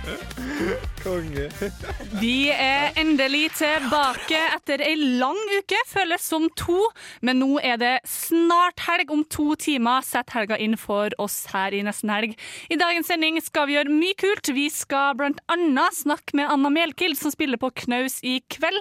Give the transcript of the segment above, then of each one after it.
Vi er endelig tilbake etter ei lang uke, føles som to. Men nå er det snart helg. Om to timer setter helga inn for oss her i Nesten helg. I dagens sending skal vi gjøre mye kult. Vi skal annet snakke med Anna Melkild, som spiller på Knaus i kveld.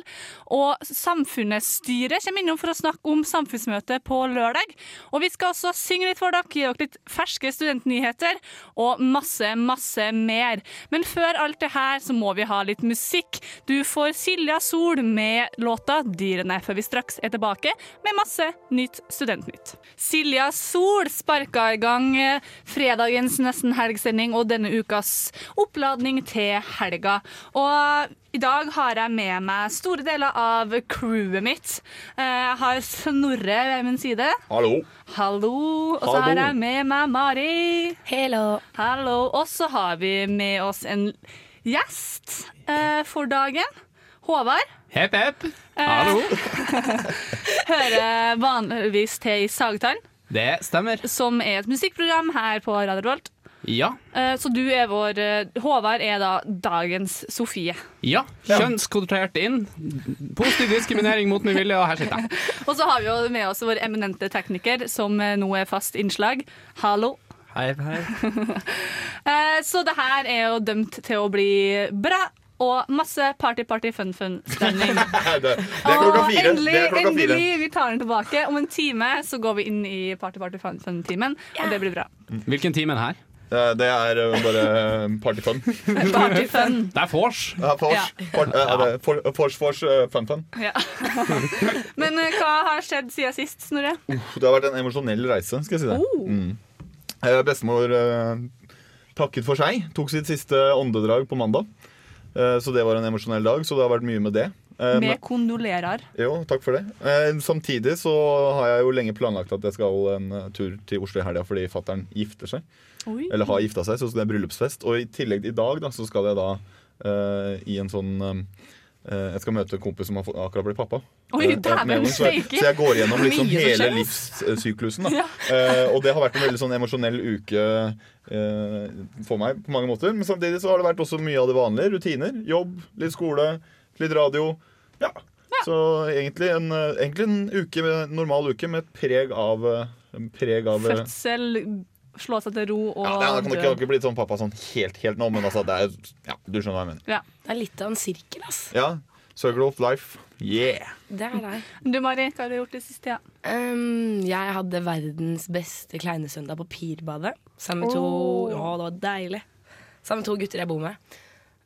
Og Samfunnsstyret kommer innom for å snakke om samfunnsmøtet på lørdag. Og vi skal også synge litt for dere, gi dere litt ferske studentnyheter og masse, masse mer. Men før alt det her så må vi ha litt musikk. Du får Silja Sol med låta 'Dyrene', før vi straks er tilbake med masse nytt studentnytt. Silja Sol sparka i gang eh, fredagens Nesten helgsending og denne ukas oppladning til helga. Og i dag har jeg med meg store deler av crewet mitt. Eh, Jeg har Snorre ved min side. Hallo. Hallo. Og så har jeg med meg Mari. Hello. Hallo. Og så har vi med oss en gjest eh, for dagen. Håvard. Hepp, hepp. Hallo. Hører vanligvis til i Sagtann, Det stemmer. som er et musikkprogram her på Radio Revolt. Ja. Eh, Så du er vår eh, Håvard er da dagens Sofie. Ja. Kjønnskvotert inn. Positiv diskriminering mot min vilje, og her sitter jeg. Og så har vi jo med oss vår eminente tekniker, som eh, nå er fast innslag. Hallo. Hei, hei. Eh, Så det her er jo dømt til å bli bra. Og masse party-party-fun-fun-stemning. Det, det er klokka fire. endelig, Det er klokka fire. endelig, vi tar den tilbake. Om en time så går vi inn i party-party-fun-fun-timen, og det blir bra. Hvilken time er det her? Eh, Det er bare bare partyfun. Party-fun. Det er vors. Ja. For, eh, er det for, fors, fors, eh, fun, fun. Ja. Men eh, hva har skjedd siden sist, Snorre? Det har vært en emosjonell reise, skal jeg si det. Oh. Mm. Eh, Bestemor eh, takket for seg. Tok sitt siste åndedrag på mandag. Eh, Så det var en emosjonell dag, så det har vært mye med det. Eh, Med kondolerer. Jo, takk for det. Eh, samtidig så har jeg jo lenge planlagt at jeg skal en eh, tur til Oslo i helga fordi fattern gifter seg. Oi. Eller har gifta seg, så det er bryllupsfest. Og i tillegg i dag da, så skal jeg da uh, i en sånn uh, Jeg skal møte en kompis som har akkurat blitt pappa. Oi, dæven steike. så jeg går gjennom liksom hele livssyklusen. Da. Ja. Uh, og det har vært en veldig sånn emosjonell uke uh, for meg på mange måter. Men samtidig så har det vært også mye av det vanlige. Rutiner. Jobb, litt skole, litt radio. Ja. Så egentlig en, egentlig en uke, normal uke med et preg av, preg av Fødsel, slå seg til ro og ja, det kan ikke, blitt sånn pappa sånn helt, helt nå, men altså, det er, ja, du skjønner hva jeg mener. Ja. Det er litt av en sirkel, ass. Ja, Circle of life. Yeah! Det er deg. Du Mari, hva har du gjort det siste Ja? Um, jeg hadde verdens beste kleinesøndag på Pirbadet. Sammen med to Åh. Å, det var deilig. Sammen med to gutter jeg bor med.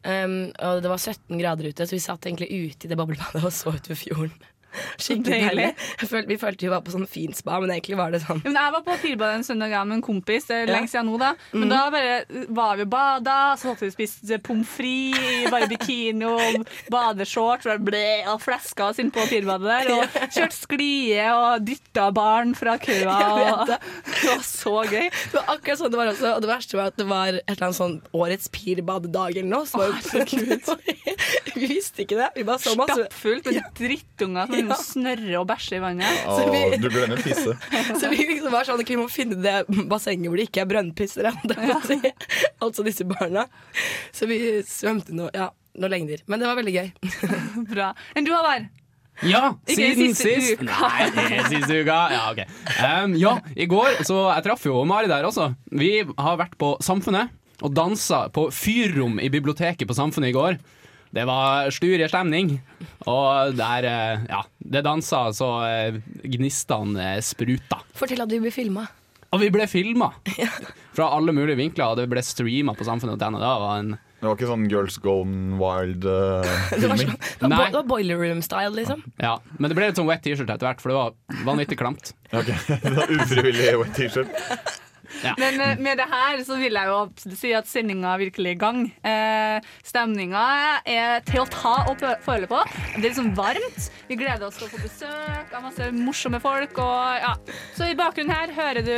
Um, og det var 17 grader ute, så vi satt egentlig ute i det boblebadet og så utover fjorden. Skikkelig Deilig. følte, vi følte vi var på sånn fin spa, men egentlig var det sånn Ja, men jeg var på Pirbadet en søndag med en kompis. Det er Ja. lenge siden nå, da. Men da bare var vi og bada, så hadde vi spist pommes frites bare bikini og badeshorts og fleska oss inn på Pirbadet der. Og kjørte sklie og dytta barn fra køa. Og, det var så gøy. Det var akkurat sånn det var også. Og det verste var at det var et eller annet sånn Årets Pirbad-dag eller noe. Så var vi visste ikke det. Vi bare så masse Stappfullt med drittunger som Ja. snørre og bæsje i vannet. Så vi- Å, du glemmer pisse. Så vi liksom var sånn, vi må finne det bassenget hvor det ikke er brønnpissere. å si. Altså disse barna. Så vi svømte noe, ja, noen lengder. Men det var veldig gøy. Bra. Men du, Håvard? Ja, Ikke siden sist. uka. Nei, ikke siste uka. Ja, ok. Um, ja, i går så jeg traff jo Mari der også. Vi har vært på Samfunnet og dansa på fyrrom i biblioteket på Samfunnet i går. Det var sturie stemning, og der, eh, ja, det dansa så eh, gnistene eh, spruta. Fortell at vi ble filma. Og vi ble filma fra alle mulige vinkler, og det ble streama på samfunnet.no. Det var en Det var ikke sånn Girls Gone Det var, Wild-filming. sånn, det var, det var boiler room-style, liksom. Ja, Men det ble litt sånn wet T-shirt etter hvert, for det var vanvittig klamt. ok, det var Ufrivillig wet T-shirt. Men eh, med det her så vil jeg jo si at sendinga er virkelig i gang. Eh, Stemninga er til å ta og føle på. Det er liksom varmt. Vi gleder oss til å få besøk av masse morsomme folk. Og, ja. Så i bakgrunnen her hører du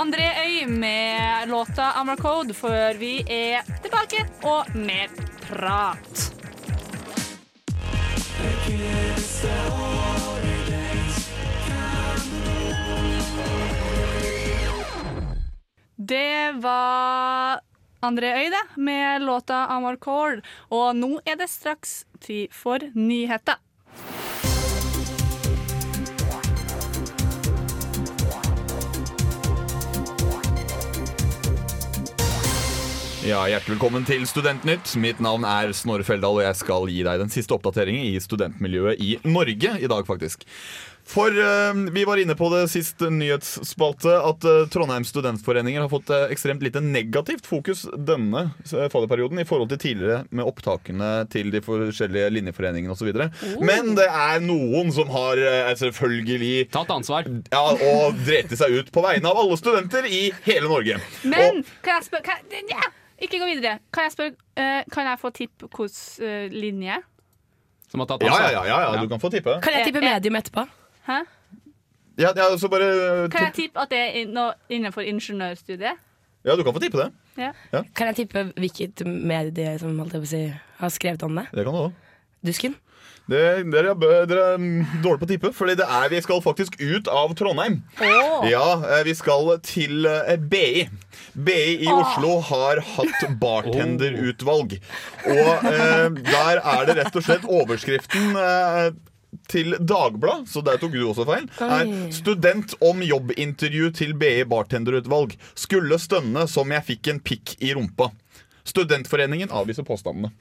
André Øy med låta Amra Code før vi er tilbake og mer prat. Det var André Øy, det, med låta Amarcord. Og nå er det straks tid for nyheter. Ja, Hjertelig velkommen til Studentnytt. Mitt navn er Snorre Feldal, og jeg skal gi deg den siste oppdateringen i studentmiljøet i Norge i dag, faktisk. For eh, vi var inne på det sist nyhetsspalte at uh, Trondheim studentforeninger har fått eh, ekstremt lite negativt fokus denne uh, fadderperioden i forhold til tidligere med opptakene til de forskjellige linjeforeningene osv. Men det er noen som har eh, selvfølgelig Tatt ansvar. ja, og dreti seg ut på vegne av alle studenter i hele Norge. Men kan jeg spørre kan, ja, Ikke gå videre. Kan jeg, spørre, uh, kan jeg få tipp hvilken uh, linje? Som har tatt ja, ansvar. ja, ja, ja, ja, du kan få tippe. Kan jeg tippe Eh, eh. medium etterpå? Hæ? Ja, ja, så bare Kan jeg tippe at det er noe innenfor ingeniørstudiet? Ja, du kan få tippe det. Kan jeg tippe hvilket medie som holdt jeg på å si, har skrevet om det? Det kan du også. Dusken? Det, dere, er, dere er dårlige på å tippe, Fordi det er, vi skal faktisk ut av Trondheim. Ja, eh, Vi skal til eh, BI. BI i Oslo har hatt bartenderutvalg. Og eh, der er det rett og slett overskriften eh, til Dagbladet, så der tok du også feil, er 'Student om jobbintervju til BI bartenderutvalg'. Skulle stønne som jeg fikk en pikk i rumpa. Studentforeningen avviser påstandene.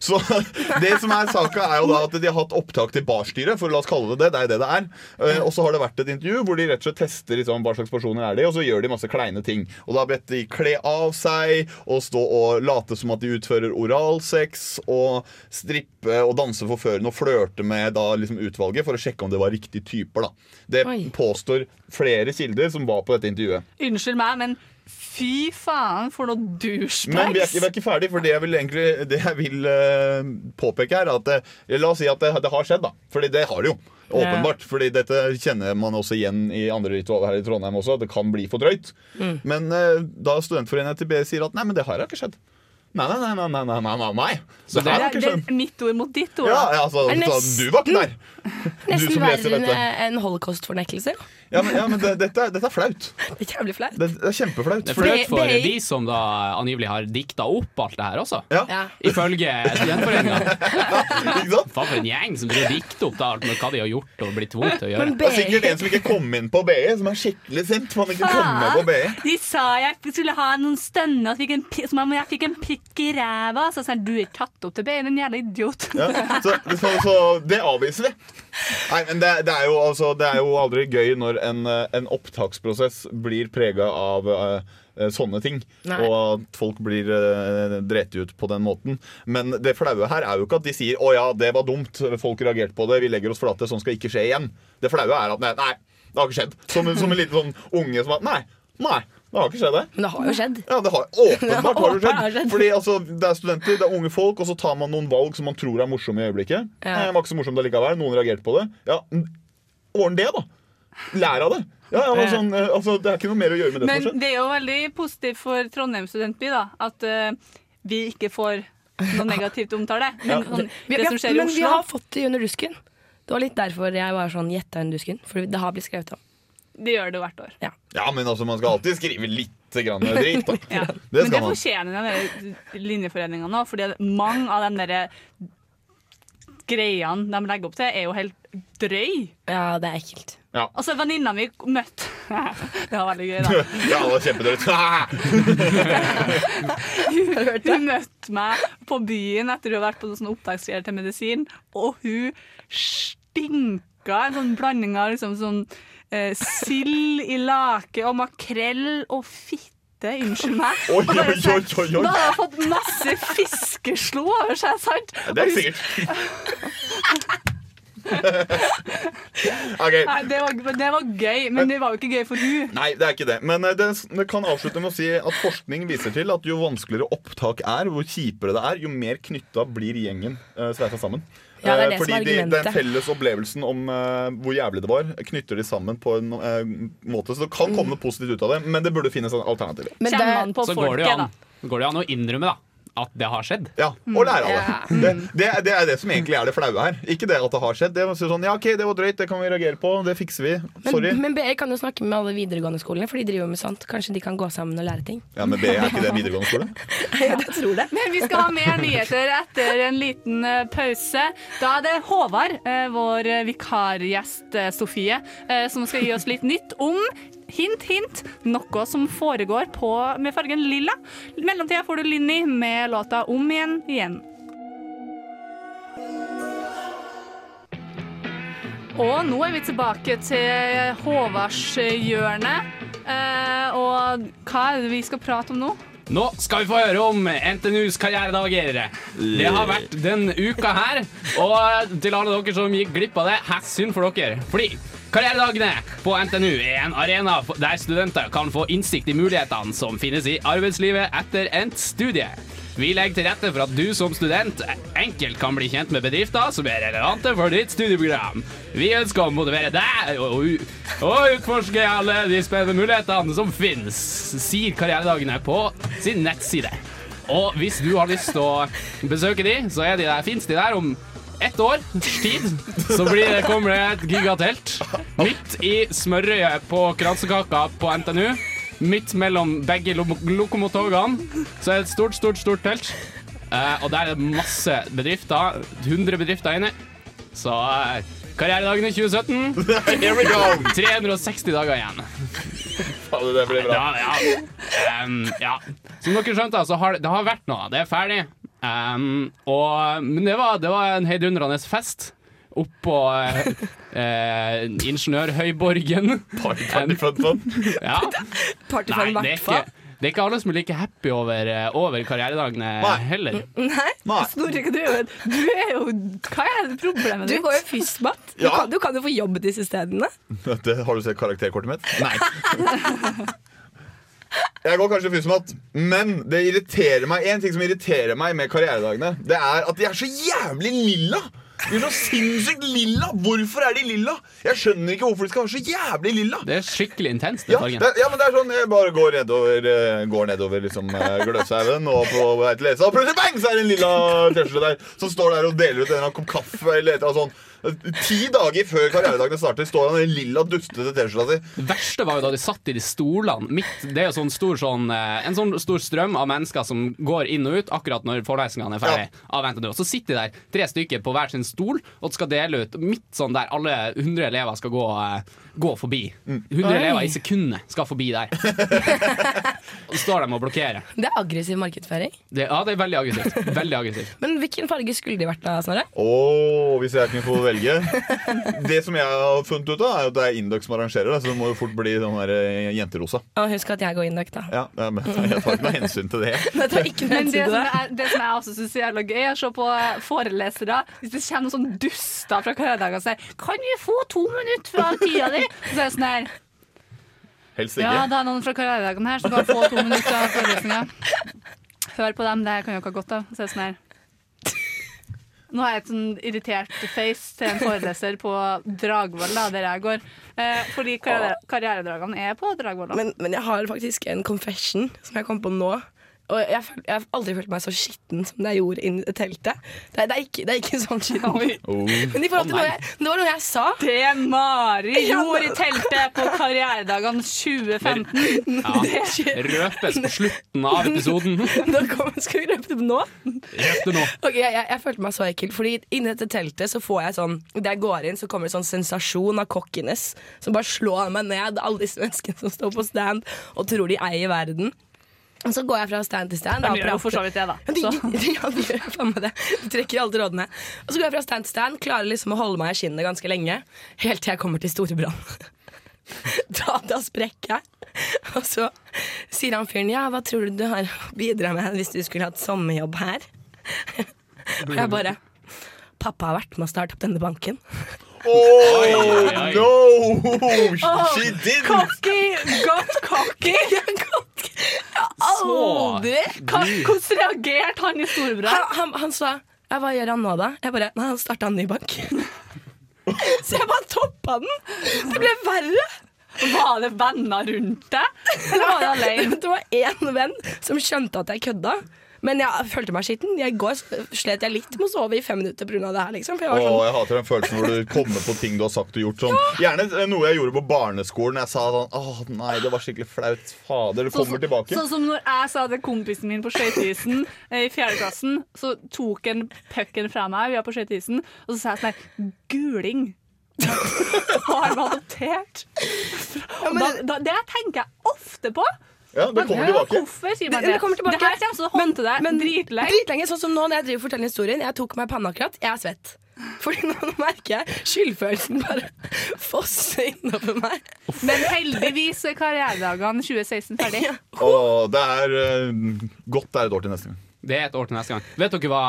Så det som er saka er jo da at De har hatt opptak til barstyret, for la oss kalle det det. Det er det det er. Eh, Og så har det vært et intervju hvor de rett og slett tester liksom, hva slags personer er de, og så gjør de masse kleine ting. Og da har bedt de kle av seg og stå og late som at de utfører oralsex og strippe og danse forførende og flørte med da liksom utvalget for å sjekke om det var riktige typer. da. Det Oi. påstår flere kilder som var på dette intervjuet. Unnskyld meg, men fy faen for noe Men vi er, ikke, vi er ikke ferdig, for det jeg vil, egentlig, det jeg vil uh, påpeke er at det, La oss si at det, det har skjedd, da. Fordi det har det jo. Åpenbart. Fordi dette kjenner man også igjen i andre ritualer her i Trondheim også. Det kan bli for drøyt. Men uh, da studentforeningen til B sier at nei, men det har ikke skjedd. Nei, nei, nei. nei, nei, nei, nei. Så det, her var ikke skjønt. Det er mitt ord mot ditt ord. Ja, ja, altså, så, nesten, du var ikke der. Nesten verre enn en holocaustfornektelse. Ja, men, ja, men det, dette, dette, er flaut. Det er jævlig flaut. Det, det er kjempeflaut. Det er flaut for de som da angivelig har dikta opp alt det her også. Ja. ja. Ifølge Studentforeninga. ja, ikke sant? Faen, for en gjeng som blir dikta opp da, alt med hva de har gjort og blitt tvunget til å gjøre. Det er sikkert en som ikke kom inn på BI, som er skikkelig sint. Man ikke kom med på BI. De sa jeg skulle ha noen stønner som om jeg fikk en pikk i ræva. Så jeg, du er tatt opp til beinet, en jævla idiot. Ja, så, så, så det avviser vi. Nei, men det, det, er jo, altså, det er jo aldri gøy når en, eh, en opptaksprosess blir prega av eh, eh, sånne ting. Nei. Og at folk blir uh, dreti ut på den måten. Men det flaue her er jo ikke at de sier 'Å ja, det var dumt, folk reagerte på det, vi legger oss flate, sånn skal ikke skje igjen'. Det flaue er at nei, nei det har ikke skjedd. Som, som en liten sånn unge som at Nei, nei, det har ikke skjedd, det. Men det har jo skjedd. Ja, det har åpenbart har det Åpenbart har det skjedd. skjedd. Fordi altså, Det er studenter, det er unge folk, og så tar man noen valg som man tror er morsomme i øyeblikket. Ja. Eh, Det var ikke så morsomt allikevel. Noen reagerte på det. Ja, Ordn det, da. Lær av det. Ja, ja, men sånn, eh, altså, Det er ikke noe mer å gjøre med det Men som har skjedd. det er jo veldig positivt for Trondheim studentby da, at uh, vi ikke får noe negativt omtale. Men Ja. sånn, det som skjer i men vi har fått det under dusken. Det var litt derfor jeg var sånn gjetta under dusken. For det har blitt skrevet om. Det gjør det hvert år. Ja, men altså, man skal alltid skrive litt grann dritt. da. Ja. Det Men det fortjener den linjeforeninga nå, fordi mange av de der greiene de legger opp til, er jo helt drøy. Ja, det er ekkelt. Altså, venninna mi møtte Det var veldig gøy, da. Ja, det var kjempedrøyt. Hun møtte meg på byen etter hun hadde vært på noen opptaksgreier til medisin, og hun stinka en sånn blanding av liksom sånn eh, sild i lake og makrell og fitte unnskyld meg. Oi, oi, sånn, oi, oi, oi. Da har jeg fått masse fiskeslo over seg, sant? Det er sikkert. okay. Nei, det var, det var gøy, men det var jo ikke gøy for hun. Nei, det er ikke det. Men eh, det, det kan avslutte med å si at forskning viser til at jo vanskeligere opptak er, hvor kjipere det er, jo mer knytta blir gjengen sveisa sammen. Ja, det er det Fordi som er de, den felles opplevelsen om uh, hvor jævlig det var, knytter de sammen på en uh, måte. Så det kan komme noe positivt ut av det, men det burde finnes en alternativ. Men det, Så går det jo an, går det an å innrømme da at det har skjedd. Ja, Og lære av det. Det, det, det er det som egentlig er det flaue her. Ikke det at det har skjedd. Det er sånn, ja ok, det var drøyt, det kan vi reagere på. Det fikser vi. Sorry. men, men BI kan jo snakke med alle videregående skolene, for de driver med sånt. Kanskje de kan gå sammen og lære ting. Ja, Men BI er ikke det videregående skole? Jeg tror det. Men vi skal ha mer nyheter etter en liten eh, pause. Da er det Håvard, eh, vår vikargjest eh, Sofie, som skal gi oss litt nytt om Hint, hint. Noe som foregår på, med fargen lilla. I mellomtida får du Linni med låta Om igjen igjen. Og nå er vi tilbake til Håvardshjørnet. Eh, og hva er det vi skal prate om nå? Nå skal vi få høre om NTNUs karrieredager. Det har vært den uka her. Og til alle dere som gikk glipp av det, hæ, synd for dere. Fordi Karrieredagene på NTNU er en arena der studenter kan få innsikt i mulighetene som finnes i arbeidslivet etter endt studie. Vi legger til rette for at du som student enkelt kan bli kjent med bedrifter som er relevante for ditt studieprogram. Vi ønsker å motivere deg og, og utforske alle de spennende mulighetene som finnes, sier Karrieredagene på sin nettside. Og hvis du har lyst til å besøke de, så er de der, finnes de der om ett år tid. Så det, kommer det et gigatelt midt i smørøyet på kransekaka på NTNU. Midt mellom begge lo lokomotogene så er det et stort, stort, stort telt. Eh, og der er det masse bedrifter. 100 bedrifter inne. Så eh, i 2017 Here we go! 360 dager igjen. Fader, det blir bra. Ja, ja. Um, ja. Som dere skjønte, så har det, det har vært noe. Det er ferdig. Um, og, men det var, det var en heidundrende fest oppå eh, eh, Ingeniørhøyborgen. Party, party, fun, fun. Ja. Party Nei, for det er, hvert fall. ikke, det er ikke alle som er like happy over, eh, over karrieredagene Nei. heller. Nei, Nei. Snorre, hva du gjør du? er jo Hva er problemet du ditt? går jo FYSMAT. Du, Ja. kan, du kan jo få jobb disse stedene. Det, har du sett karakterkortet mitt? Nei. Jeg går kanskje fysmat, men det irriterer meg En ting som irriterer meg med karrieredagene, Det er at de er så jævlig lilla. De er så sinnssykt lilla. Hvorfor er de lilla? Jeg skjønner ikke hvorfor de skal være så jævlig lilla. Det er skikkelig intenst, den Ja, fargen. det, ja, men det er sånn Jeg bare går nedover, eh, går nedover liksom, eh, Gløshaugen og på vei til Lesa, og plutselig bang, så er det en lilla T-skjorte der som står der og deler ut en eller annen kopp kaffe eller et eller annet sånt. Ti dager før karrieredagene starter, står han i lilla, dustete T-skjorta si. Det verste var jo da de satt i de stolene midt Det er jo sånn stor sånn eh, En sånn stor strøm av mennesker som går inn og ut akkurat når forelesningene er ferdig. Og så sitter de der, tre stykker på hver sin stol, og skal dele ut midt sånn der alle 100 elever skal gå, eh, gå forbi. 100 Oi. elever i sekundet skal forbi der. og så står de og blokkerer. Det er aggressiv markedsføring. Det, ja, det er veldig aggressivt. Veldig aggressivt. Men hvilken farge skulle de vært da, Snorre? Åh, hvis jeg kunne få velge Det som jeg har funnet ut av, er at det er Induc som arrangerer det, så det må jo fort bli sånn der eh, jenterosa. Og husk at jeg går inn da. Ja, ja, men Jeg tar ikke noe hensyn til det. Men jeg tar ikke noe Men det hensyn til som, det. er, det som jeg også syns er jævla gøy, er å se på eh, forelesere. Hvis det kommer noen sånn duster fra karrieredagen og sier 'Kan vi få to minutter fra tida di?' Så er det sånn her Helst Ja, det er noen fra karrieredagen her som kan få to minutter av forelesninga. Hør på dem, det her kan jo ikke ha godt av. Så er det sånn her Nå har jeg et sånn irritert face til en foreleser på Dragvoll, der jeg går. Eh, fordi karriere, karrieredragene er på Dragvoll. Men, men jeg har faktisk en confession som jeg kom på nå. Og jeg, jeg har aldri følt meg så skitten som det jeg gjorde inni det teltet. Det det er, ikke, det er ikke sånn skitten. Oh. Men i forhold til oh, noe jeg, det var noe jeg sa. Det Mari gjorde i teltet på karrieredagene 2015. Ja. Røpes på slutten av episoden. Da kom, skal vi røpe det nå? Røp det nå. Okay, jeg, jeg, jeg følte meg så ekkel, fordi inni dette teltet så får jeg sånn Da jeg går inn, så kommer det sånn sensasjon av cockiness som bare slår meg ned. Alle disse menneskene som står på stand og tror de eier verden. Og så går jeg fra stand til stand. De og gjør jo for så vidt det, da. De, Så. ja, de gjør faen meg det. De trekker alle rådene. Og så går jeg fra stand til stand, klarer liksom å holde meg i skinnet ganske lenge. Helt til jeg kommer til Storebrand. Da, da sprekker jeg. Og så sier han fyren ja, hva tror du du har å bidra med hvis du skulle hatt sommerjobb her? Og jeg bare Pappa har vært med å starte opp denne banken. Oh, no! She didn't! Cocky! Got cocky! Aldri! Hvordan reagerte han i storebror? Han, han, han sa hva gjør han nå, da? Jeg bare Nei, han starta en ny bank. Så jeg bare toppa den. Det ble verre. Var det venner rundt deg, eller var det alene? Det var én venn som skjønte at jeg kødda. Men jeg følte meg skitten. I går slet jeg litt med å sove i fem minutter pga. det her. Liksom. For jeg Åh, sånn jeg hater den følelsen hvor du kommer på ting du har sagt og gjort. Sånn. Gjerne eh, noe jeg gjorde på barneskolen. Jeg sa sånn Åh, nei, det var skikkelig flaut. Fader, det kommer tilbake. Sånn som når jeg sa til kompisen min på skøyteisen eh, i fjerde klassen, så tok han pucken fra meg, vi var på skøyteisen, og så sa jeg sånn her Guling. Har vi adoptert? da, da, det tenker jeg ofte på. Ja, det kommer tilbake. Hvorfor sier man Det- det? kommer tilbake. Det her kommer til å håndte deg Men dritlenge. dritlenge. Sånn som nå når jeg driver og forteller historien. Jeg tok meg panna akkurat. Jeg er svett. Fordi nå merker jeg skyldfølelsen bare fosse innover meg. Men heldigvis er karrieredagene 2016 ferdig. Åh, det er uh, godt det er et år til neste gang. Det er et år til neste gang. Vet dere hva,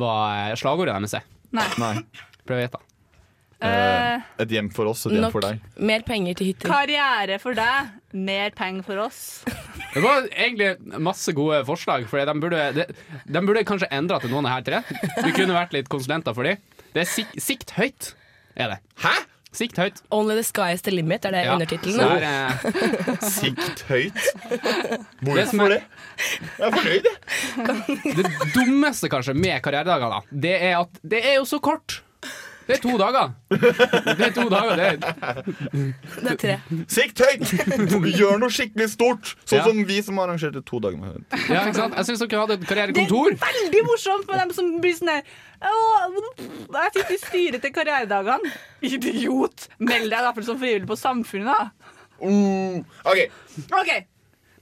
hva slagordet deres er? Nei. Nei. Prøv å gjette. Eh, Et hjem for oss, et hjem for deg. mer penger til hytter. karriere for deg, mer penger for oss. Det var egentlig masse gode forslag. For de burde, de, de burde kanskje endra til noen av her tre. Vi kunne vært litt konsulenter for dem. Det er sik sikt høyt, er det. Hæ? Sikt høyt. Only the sky is the limit, er det Ja. undertittelen. Er Sikt høyt. Hvorfor det? Jeg er fornøyd, jeg. Det dummeste kanskje med karrieredagene, da, det er at det er jo så kort. Det er to dager. Det er to dager, det Det er tre. Sikt høyt! Gjør noe skikkelig stort. Sånn Ja. som vi som arrangerte to dager med Ja, ikke sant? Jeg syns dere hadde et karrierekontor. Det er veldig morsomt for dem som blir sånn her Jeg sitter i styret til karrieredagene. Idiot! Meld deg i hvert fall som frivillig på Samfunnet, da. Mm. OK. OK.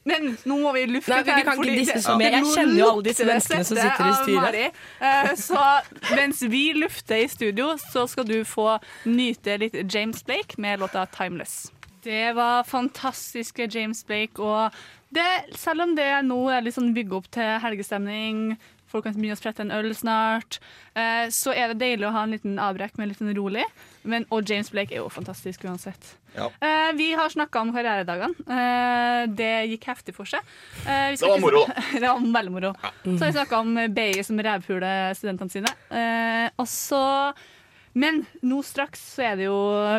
Men nå må vi lufte Nei, vi her, kan ikke fordi disse det- så mye. Jeg kjenner jo alle disse menneskene som sitter i styret. Mari. Eh, Så mens vi lufter i studio, så skal du få nyte litt James Blake med låta 'Timeless'. Det var fantastiske James Blake, og det, selv om det nå er litt sånn bygge opp til helgestemning, folk kan begynne å sprette en øl snart, eh, så er det deilig å ha en liten avbrekk med litt sånn rolig. Men, og James Blake er jo fantastisk uansett. Ja. Uh, vi har snakka om karrieredagene. Uh, det gikk heftig for seg. Uh, vi Det var moro, det var veldig moro. Så har vi snakka om BI som rævpuler studentene sine. Og så Men nå straks så er det jo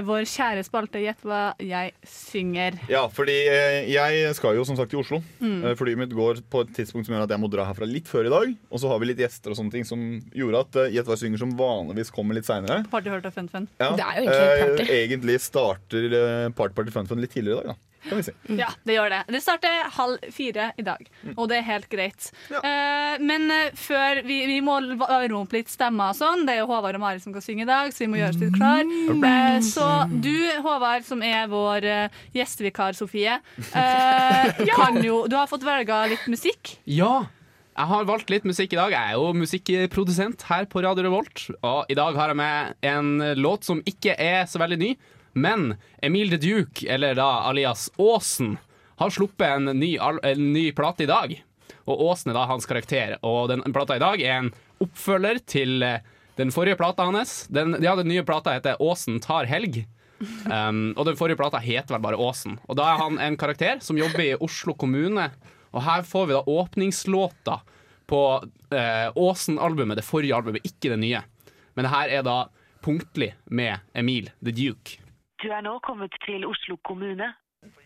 vår kjære spalte Gjett hva jeg synger. Ja, fordi eh, jeg skal jo som sagt til Oslo. Mm. Eh, Flyet mitt går på et tidspunkt som gjør at jeg må dra herfra litt før i dag. Og så har vi litt gjester og sånne ting som gjorde at uh, Gjett hva jeg synger som vanligvis kommer litt seinere. Party hørt og fun fun. Ja. Det er jo egentlig eh, party. egentlig starter Party Party Fun Fun litt tidligere i dag, da. Kan vi si. Ja, det gjør det. Det starter halv fire i dag, og det er helt greit. Ja. Eh, men eh, før vi, vi må varme opp litt stemmer og sånn. Det er jo Håvard og Mari som skal synge i dag, så vi må gjøre oss litt klar. Eh, så du, Håvard, som er vår eh, gjestevikar, Sofie, eh, kan jo Du har fått velga litt musikk. Ja. Jeg har valgt litt musikk i dag. Jeg er jo musikkprodusent her på Radio Revolt. Og i dag har jeg med en låt som ikke er så veldig ny. Men Emil the Duke, eller da alias Åsen, har sluppet en ny, en ny plate i dag. Og Åsen er da hans karakter. Og den plata i dag er en oppfølger til eh, den forrige plata hans. Den, ja, den nye plata heter Åsen tar helg. Um, og den forrige plata heter vel bare Åsen. Og da er han en karakter som jobber i Oslo kommune. Og her får vi da åpningslåta på eh, Åsen-albumet, det forrige albumet, ikke det nye. Men det her er da punktlig med Emil the Duke. Du er nå kommet til Oslo kommune.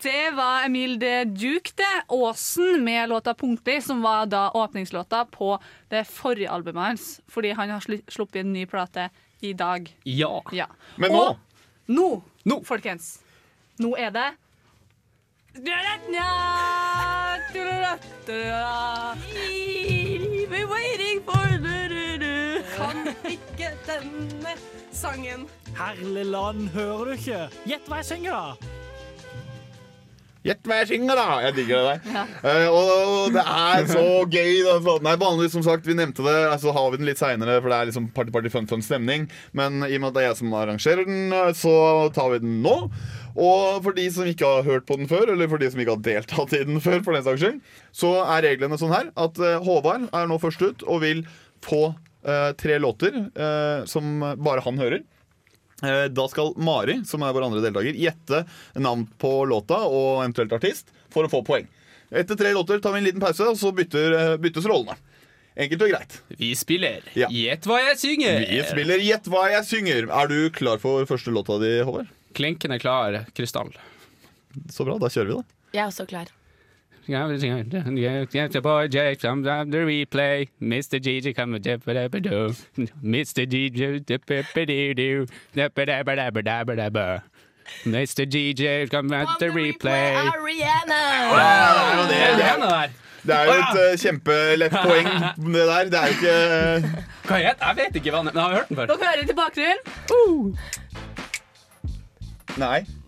Det var Emil de Duke, det. Åsen med låta 'Punktlig', som var da åpningslåta på det forrige albumet hans. Fordi han har slu- sluppet en ny plate i dag. Ja. Ja. Men nå Og nå, Nå. folkens, nå er det We're waiting for du-du-du. Kan ikke denne sangen. Herlig land, hører du ikke? Gjett hva jeg synger, da. Gjett hva jeg synger, da! Jeg digger det der. Eh, og det er så gøy. Da. Nei, vanligvis, som sagt, vi nevnte det, så har vi den litt seinere, for det er liksom party, party, fun, fun stemning. Men i og med at det er jeg som arrangerer den, eh, så tar vi den nå. Og for de som ikke har hørt på den før, eller for de som ikke har deltatt i den før, for den saks skyld, så er reglene sånn her at eh, Håvard er nå først ut og vil få eh, tre låter eh, som bare han hører. Eh, Da skal Mari, som er vår andre deltaker, gjette navn på låta og eventuelt artist for å få poeng. Etter tre låter tar vi en liten pause, og så bytter, eh, byttes rollene. Enkelt og greit. Vi spiller Ja. Gjett hva jeg synger. Vi spiller Gjett hva jeg synger. Er du klar for første låta di, Håvard? Klinkende klar krystall. Så bra, da kjører vi, da. Jeg er også klar. Get boy J from the replay. Mr. Gigi come a dip do. Mr. Gigi dip do.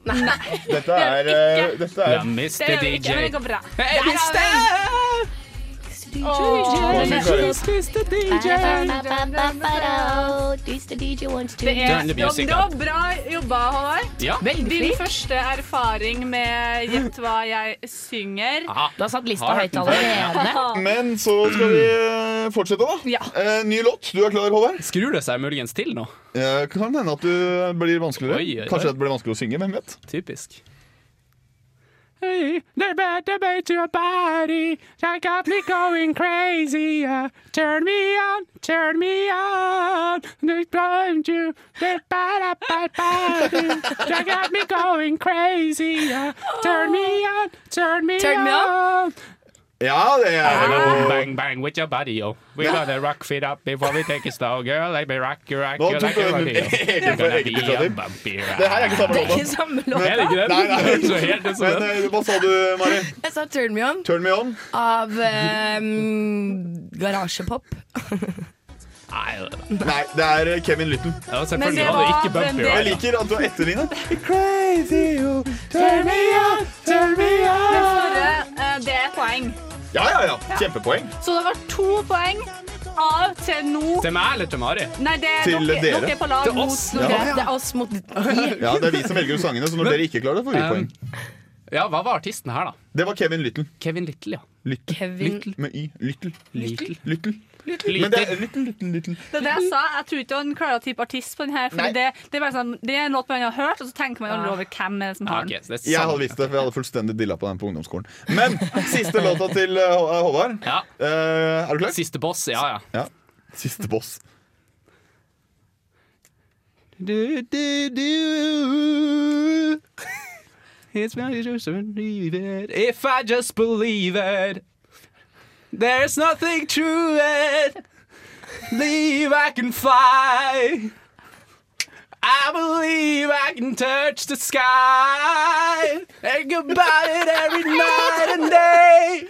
DJ Jeg jeg. Nei. Dette er, eh, dette er Mr. Det gjør men det går bra. Hey, Der Det er music bra, jobba, Håvard. Ja. Din første erfaring med Gjett hva jeg synger. Du har satt lista høyt allerede. Men så skal vi eh, fortsette, da. Ja. Eh, ny låt. Du er klar, Håvard? Skrur det seg muligens til nå? Eh, kan hende at du blir vanskeligere. Oi, oi, oi. Kanskje det blir vanskelig å synge. Hvem vet? Typisk. Hey, they're bad debate your body. That got me going crazy. Uh, turn me on, turn me on. They blind you. They're bad up my body. That got me going crazy. Uh, turn me on, turn me Turn me on. Ja, det er Boom, bang, bang with your body, yo. We gotta rock feet up before we take it slow, girl. Let me rock you, rock you like a You're gonna be a initiativ. Det her er ikke samme Det er låta. ikke samme låt. Er det ikke? Nei, nei. Er så helt det Men det. eh, hva sa du, Mari? Jeg sa Turn Me On Turn me on? av um, Garasjepop. Nei, det er eh, Kevin Lytton. Ja, selvfølgelig det hadde ikke bumpy Jeg liker at du har etterlignet. Turn me on, turn me on. Eh, det er poeng. Ja, ja, ja. Kjempepoeng. Så det var to poeng av til nå. Til meg eller til Mari? Nei, det er Til dere, dere. er på lag Til oss. Mot, Ja. Det er oss mot de. Ja, Det er vi som velger ut sangene, så når dere ikke klarer det, får vi Um, poeng. Ja, hva var artisten her, da? Det var Kevin Lytton. Kevin Little, ja. Lytton. Kevin Med Y. Lyttel. Little. Men det er. Det er det jeg sa. Jeg tror ikke han klarer å tippe artist på den her. Fordi det, det, er bare sånn, det er en låt man har hørt, og så tenker man aldri over hvem er det som har den. er Jeg hadde visst det, for jeg hadde fullstendig dilla på den på ungdomsskolen. Men siste låta til eh, Håvard. Ja. Uh, er du klar? Siste boss, ja, ja. Ja. Siste boss. Du, du, du. If I just believe it, there's nothing to it. Believe I can fly. I believe I can touch the sky. Think about it every night and day.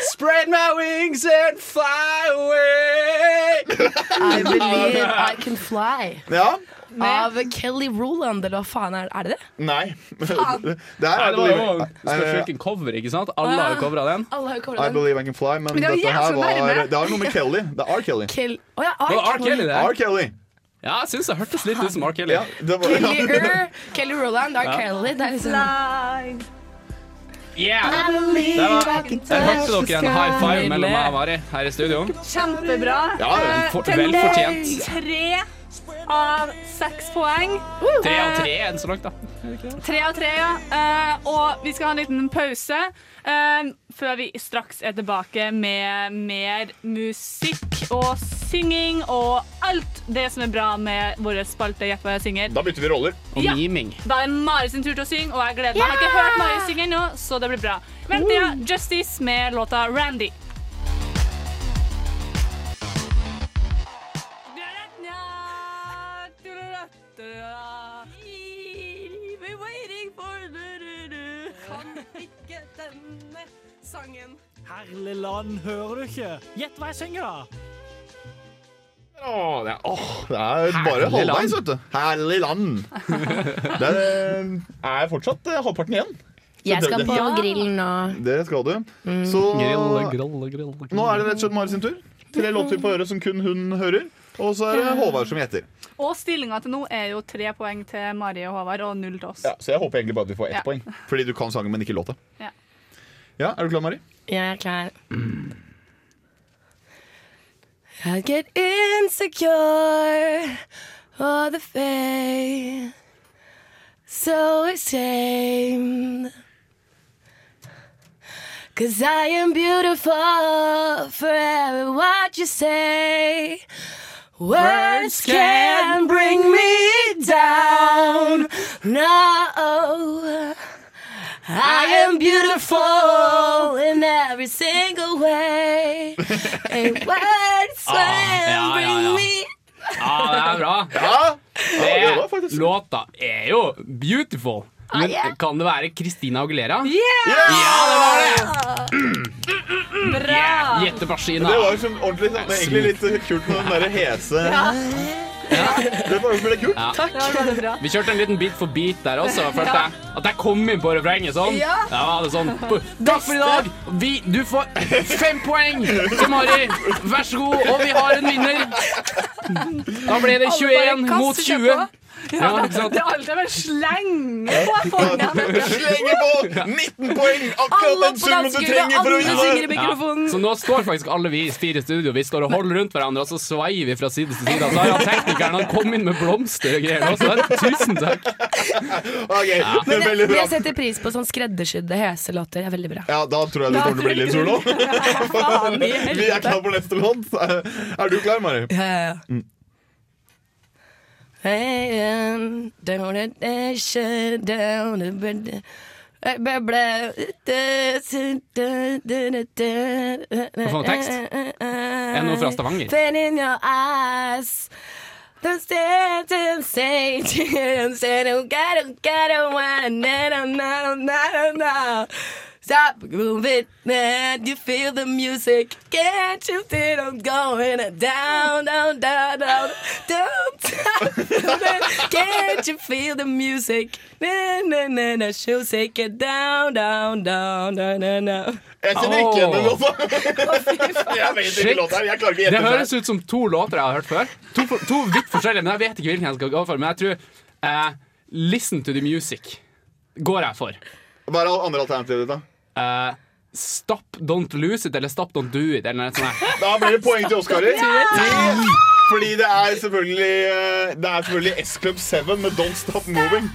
Spread my wings and fly away. I Believe I Can Fly Ja? Av Kelly Roland, eller hva faen er, er det det? Nei. Det er Nei, det var jo believe, spesielt cover, ikke sant? Alle har jo covra den. Alle har I den. believe I can fly, men Men det var dette her jævlig var nærme. Det har noe med Kelly. Det er R. Kelly. Kel Å ja, Det var R. Kelly, det. R. Kelly. Ja, jeg syns det hørtes litt ut som R. Kelly. Ja, det var, Kelly, Ur, Kelly Roland, R. Kelly. Det er liksom Yeah! Det var, der hørte dere en high five mellom meg og Mari her i studio. Kjempebra. Ja, Eh, for- til velfortjent. Tre av seks poeng. Tre av tre enn så langt, da. Tre av tre, ja. Uh, og vi skal ha en liten pause uh, før vi straks er tilbake med mer musikk og synging og alt det som er bra med vår spalte jeg synger. Da bytter vi roller. Og Ja. miming. Da er Mari sin tur til å synge, og jeg gleder meg. Jeg har ikke hørt Mari synge ennå, så det blir bra. Vent, ja. Justice med låta Randy. Sangen. Herlig land, hører du ikke? Gjett hva jeg synger, da! Åh, det, er, åh, det er bare Herlig halvveis, vet du. Herlig land. Det er, er fortsatt eh, halvparten igjen. Jeg skal på grillen nå. Det skal du. Så Grille, grille, grille. nå er det rett og slett Mari sin tur. Tre låter på øret som kun hun hører. Og så er det Håvard som gjetter. Og stillinga til nå er jo tre poeng til Mari og Håvard og null til oss. Ja, så jeg håper egentlig bare at vi får ett Ja. poeng. Fordi du kan sangen, men ikke låta. Ja. Ja, Er du klar, Mari? Jeg er klar. I get insecure all the fame So ashamed Cause I am beautiful for every what you say Words can bring me down No I am beautiful in every single way. And words Ah, can ja, ja, bring ja. me Ja, det er bra. Ja! det Det, låta er jo beautiful. Men yeah. kan det være Christina Aguilera? Yeah! Ja, det var det! Bra! Gjettemaskina. Det var sånn ordentlig sånn, egentlig litt kult med den derre hese Det var jo veldig kult. Ja. Det var veldig bra. Vi kjørte en liten bit for bit der også. Følte jeg At jeg kom inn på refrenget sånn. Ja. Da var det sånn Takk for i dag! Vi, du får fem poeng til Mari. Vær så god. Og vi har en vinner. Da ble det 21 mot 20. Ja? Det er alltid med slenge på foran. Slenge på 19 poeng! Akkurat den summen du trenger for å vinne! Så nå står faktisk alle vi fire i studio Vi står og holder rundt hverandre, og så sveier vi fra side til side. Så har teknikeren han kom inn med blomster og greier også. Tusen takk. Ok, det Men er veldig bra. jeg setter pris på sånn skreddersydde heselåter. Det er veldig bra. Ja, Da tror jeg du kommer til å bli litt sur nå. Vi er klar for neste låt. Er du klar, Mari? Ja, ja, ja. Hey, um, down the the bed-. Hva for noe tekst? Er det noe fra Stavanger? Pain in your eyes. And say say don't get get no Stop moving, man. You feel the music. Can't you feel I'm going down, down, down, down, down, down. Can't you feel the music? Na, na, na, na. She'll take it down, down, down, down, down, down. Jeg kjenner ikke igjen den låta. Jeg vet ikke låta. Jeg klarer ikke å Det høres ut som to låter jeg har hørt før. To, to vidt forskjellige, men jeg vet ikke hvilken jeg skal gå for. Men jeg tror eh, Listen to the music går jeg for. Hva er andre alternativet ditt, da? Eh, stop Don't Lose It eller Stop Don't Do It. Eller noe sånt. Da blir det poeng til Oskarer. Fordi det er selvfølgelig eh, Det er selvfølgelig S-Club 7 med Don't Stop Moving.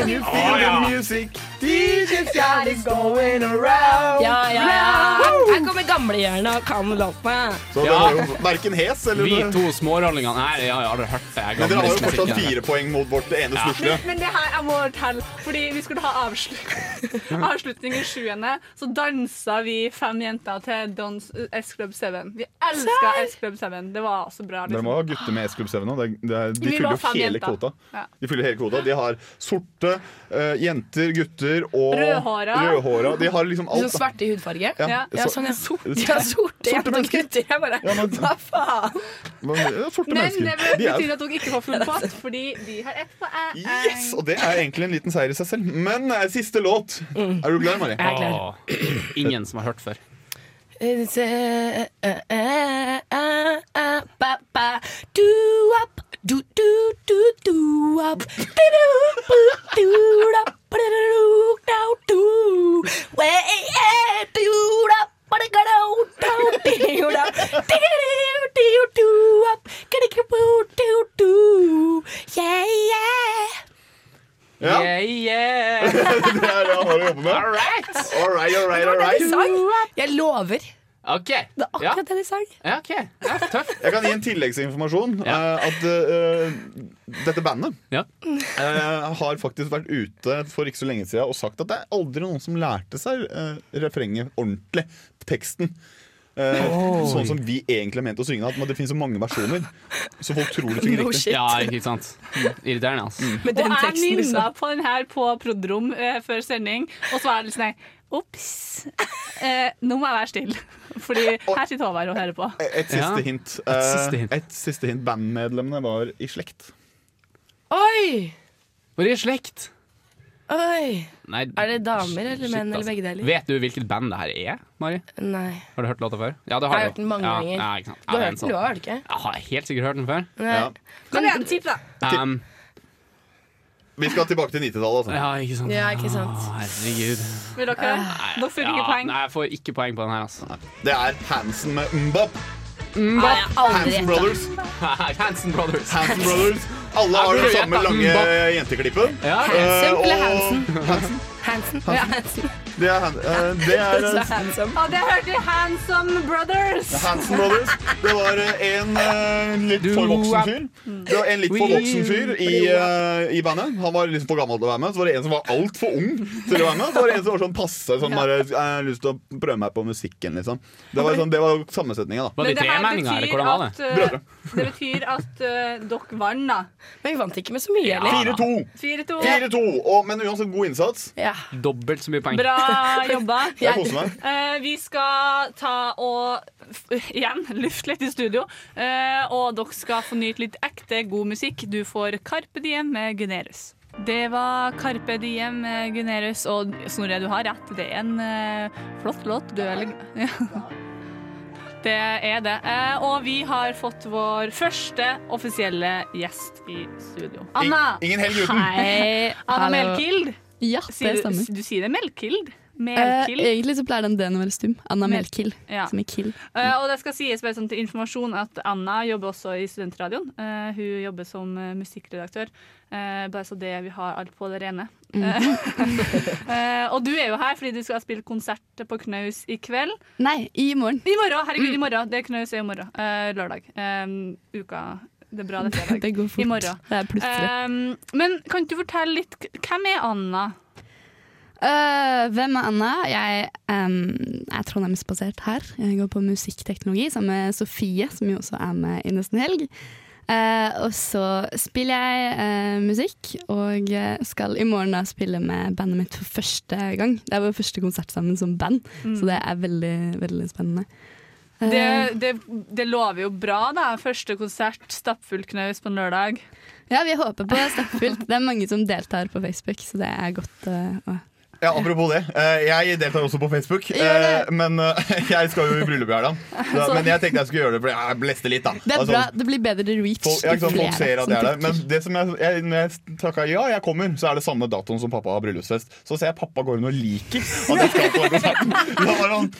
Can you feel the music? DJ's got it going around. Ja, ja, ja. Her kommer gamlehjernet og kan låta. Så det var jo verken hes eller Vi to smårollingene Nei, jeg har aldri hørt det. Men dere har jo fortsatt fire poeng mot vårt ene Ja. stusslige. Men det her jeg må telle, fordi vi skulle ha avslut avslutning i sjuende. Så dansa vi fem jenter til Dons S Club 7. Vi elska S Club 7. Det var så bra. Dere Liksom. må ha gutter med S-Club 7 nå. Det de fyller jo hele jenter. kvota. De fyller hele kvota. De har sorte eh, jenter, gutter og Rødhåra. rødhåra. De har liksom alt. Så svarte i hudfarge? Ja, Ja. Ja, så- sånn, ja. Sorte. Har sorte jenter og gutter. Jeg bare Ja, men- Hva faen? Ja, sorte Men det mennesker. De er betyr at dere ikke får full pott, fordi de har ett poeng. Yes! Og det er egentlig en liten seier i seg selv. Men eh, siste låt. Mm. Er du klar, Mari? Jeg er klar. Ingen som har hørt før. It's a, uh, uh, uh, uh, ba, ba, do up, do do do do up, do do do up, do do do. Way yeah, do up, but it go do do up, do do do up, get do do do, yeah yeah. Ja, Yeah, yeah. det er det han har å jobbe med. All right. All right, all right, all right. Jeg lover. Okay. Det er Ja, akkurat det de sang. ja, okay. Ja, tøff. Jeg kan gi en tilleggsinformasjon. Ja. Uh, At uh, dette bandet Ja. uh, har faktisk vært ute for ikke så lenge siden og sagt at det er aldri noen som lærte seg uh, refrenget ordentlig. Teksten. Eh, sånn som vi egentlig er ment å synge. At det finnes så mange versjoner. Så folk tror du synger No riktig. shit. Ja, ikke sant. Irriterende, altså. Med Og jeg nynna liksom. på den her på prod.rom uh, før sending, og så var det litt sånn Ops. Uh, nå må jeg være stille, Fordi her sitter Håvard og hører på. Et siste Ja. hint. Et siste hint. et siste hint. Bandmedlemmene var i slekt. Oi! Var de i slekt? Oi! Nei, Er det damer eller shit, menn eller altså. begge deler? Vet du hvilket band det her er, Mari? Nei. Har du hørt låta før? Ja, det Jeg har har du. hørt den mange ja, ganger. Ja, ikke sant. Du har Ja, hørt den, du òg, har du ikke? sånn- Jeg har helt sikkert hørt den før. Nei. Ja. Kom igjen, tipp, da! Um, Vi skal tilbake til 90-tallet. Altså. ja, ikke sant. Ja, ikke sant. Å, herregud. Vil dere? Da får ikke poeng. Nei, jeg får ikke poeng på den her, altså. Det er Hansen med Mbop. Jeg har aldri Hansen. Brothers. Hansen Brothers. Hansen Brothers. Alle har den samme lange jenteklippet. Ja, Eh, Hansen eller og- Hansen? Hansen. Hansen. Ja, Hansen. Det er, uh, det er Så eh, handsome. Ja, det hørte Handsome Brothers. Handsome Brothers. Det var eh, en uh, litt for voksen fyr. Det var en litt for voksen fyr i, i bandet. Han var liksom for gammel til å være med. Så var det en som var altfor ung til å være med. Så var det en som var sånn passe sånn bare, Jeg har lyst til å prøve meg på musikken, liksom. Det var, sånn, det var sammensetninga, da. Var de Men det her eller betyr hvordan var det? uh, Brødre. Det betyr at uh, dere vant, da. Men vi vant ikke med så mye, eller? 4-2. 4-2. 4-2. Og- Men uansett god innsats. Ja. Dobbelt så mye poeng. Bra jobba. Jeg koser meg. Uh, vi skal ta og f igjen lufte litt i studio. Uh, og dere skal få nyte litt ekte god musikk. Du får Carpe Diem med Gunerius. Det var Carpe Diem med Gunerius, og Snorre, du har rett. Det er en uh, flott låt. Du er Det er det. Eh, og vi har fått vår første offisielle gjest i studio. Anna! Ing- Ingen helg uten. Hei. Anna. Melkild. Ja, det du, stemmer. du sier det Melkild? Eh, Melkild. egentlig så pleier den D-en å være stum. Anna Melkill. Ja. som i Kill. Eh, og det skal sies bare sånn til informasjon at Anna jobber også i Studentradioen. Eh, hun jobber som eh, musikkredaktør. Eh, bare så det vi har alt på det rene. Eh, og du er jo her fordi du skal spille konsert på Knaus i kveld. Nei, i morgen. I morgen! Herregud, i morgen. Det er Knaus er i morgen. Eh, lørdag. Eh, uka Det er bra, det er fredag. Det går fort. I morgen. Det er plutselig. Eh, men kan du fortelle litt Hvem er Anna? Eh, hvem er Anna? Jeg um, er trondheimsbasert her. Jeg går på musikkteknologi sammen med Sofie, som jo også er med i Nesten Helg. Uh, og så spiller jeg uh, musikk, og skal i morgen da spille med bandet mitt for første gang. Det er vår første konsert sammen som band, så det er veldig, veldig spennende. Det, det, det lover jo bra, da. Første konsert, stappfull knaus på en lørdag. ja, vi håper på stappfullt. Det er mange som deltar på Facebook, så det er godt å Ja, Apropos det. eh, Jeg deltar også på Facebook. Det. eh, Men eh, jeg skal jo i bryllup i helga. Men jeg tenkte jeg skulle gjøre det fordi jeg bleste litt, da. Det er Altså, bra, det blir bedre reach. Folk, jeg, sånn, folk ser at det jeg er der. Men det som jeg, jeg, når jeg takker ja, jeg kommer, så er det samme datoen som pappa har bryllupsfest. Så ser jeg pappa går inn og liker at jeg skal på den konserten. Det sånn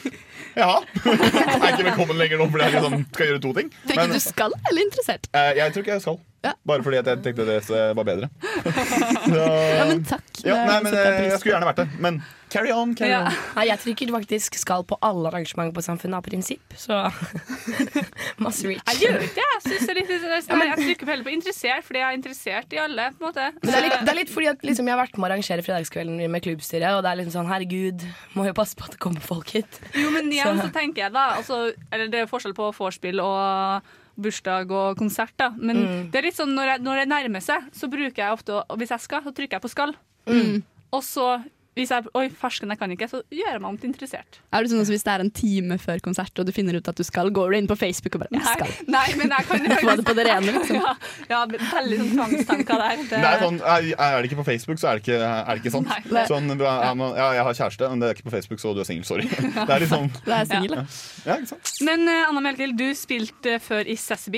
Ja. Jeg er ikke velkommen lenger nå fordi jeg liksom skal gjøre to ting. Tror ikke du skal, eller interessert? jeg tror ikke jeg skal. Ja. Bare fordi at jeg tenkte det var bedre. Så, Ja, men takk. ja, nei, men jeg eh, jeg skulle gjerne vært det. Men carry on, carry Ja. on. Nei, jeg trykker faktisk skal på alle arrangementer på Samfunnet av prinsipp, så masse reach. Jeg gjør ikke det. Jeg, synes det er litt, jeg, jeg trykker på heller på interessert, fordi jeg er interessert i alle. på en måte. Men det er litt, det er litt fordi at liksom, jeg har vært med å arrangere fredagskvelden med klubbstyret, og det er liksom sånn herregud, må jo passe på at det kommer folk hit. Jo, men igjen Så- så tenker jeg da altså, eller Det er forskjell på vorspiel og bursdag og konsert, da. Men Mm. det er litt sånn når, jeg, når det nærmer seg, så bruker jeg ofte Hvis jeg skal, så trykker jeg på 'skal'. Mm. Og så hvis jeg Oi, farsken, jeg kan ikke, så gjør jeg meg om til interessert. Er det sånn Hvis det er en time før konsert og du finner ut at du skal, går du inn på Facebook og bare jeg skal. nei men jeg kan Få det på det rene, liksom. Ja, ja veldig sånn tvangstanker der. Det, Det er, sånn, er, er det ikke på Facebook, så er det ikke, er det ikke sant. Nei. Sånn, du er, er man- ja, jeg har kjæreste, men det er ikke på Facebook, så du er singel. Sorry. Det er litt sånn Da er jeg singel, ja. Ja, ikke sant? Men uh, Anna Melkild, du spilte før i Sassy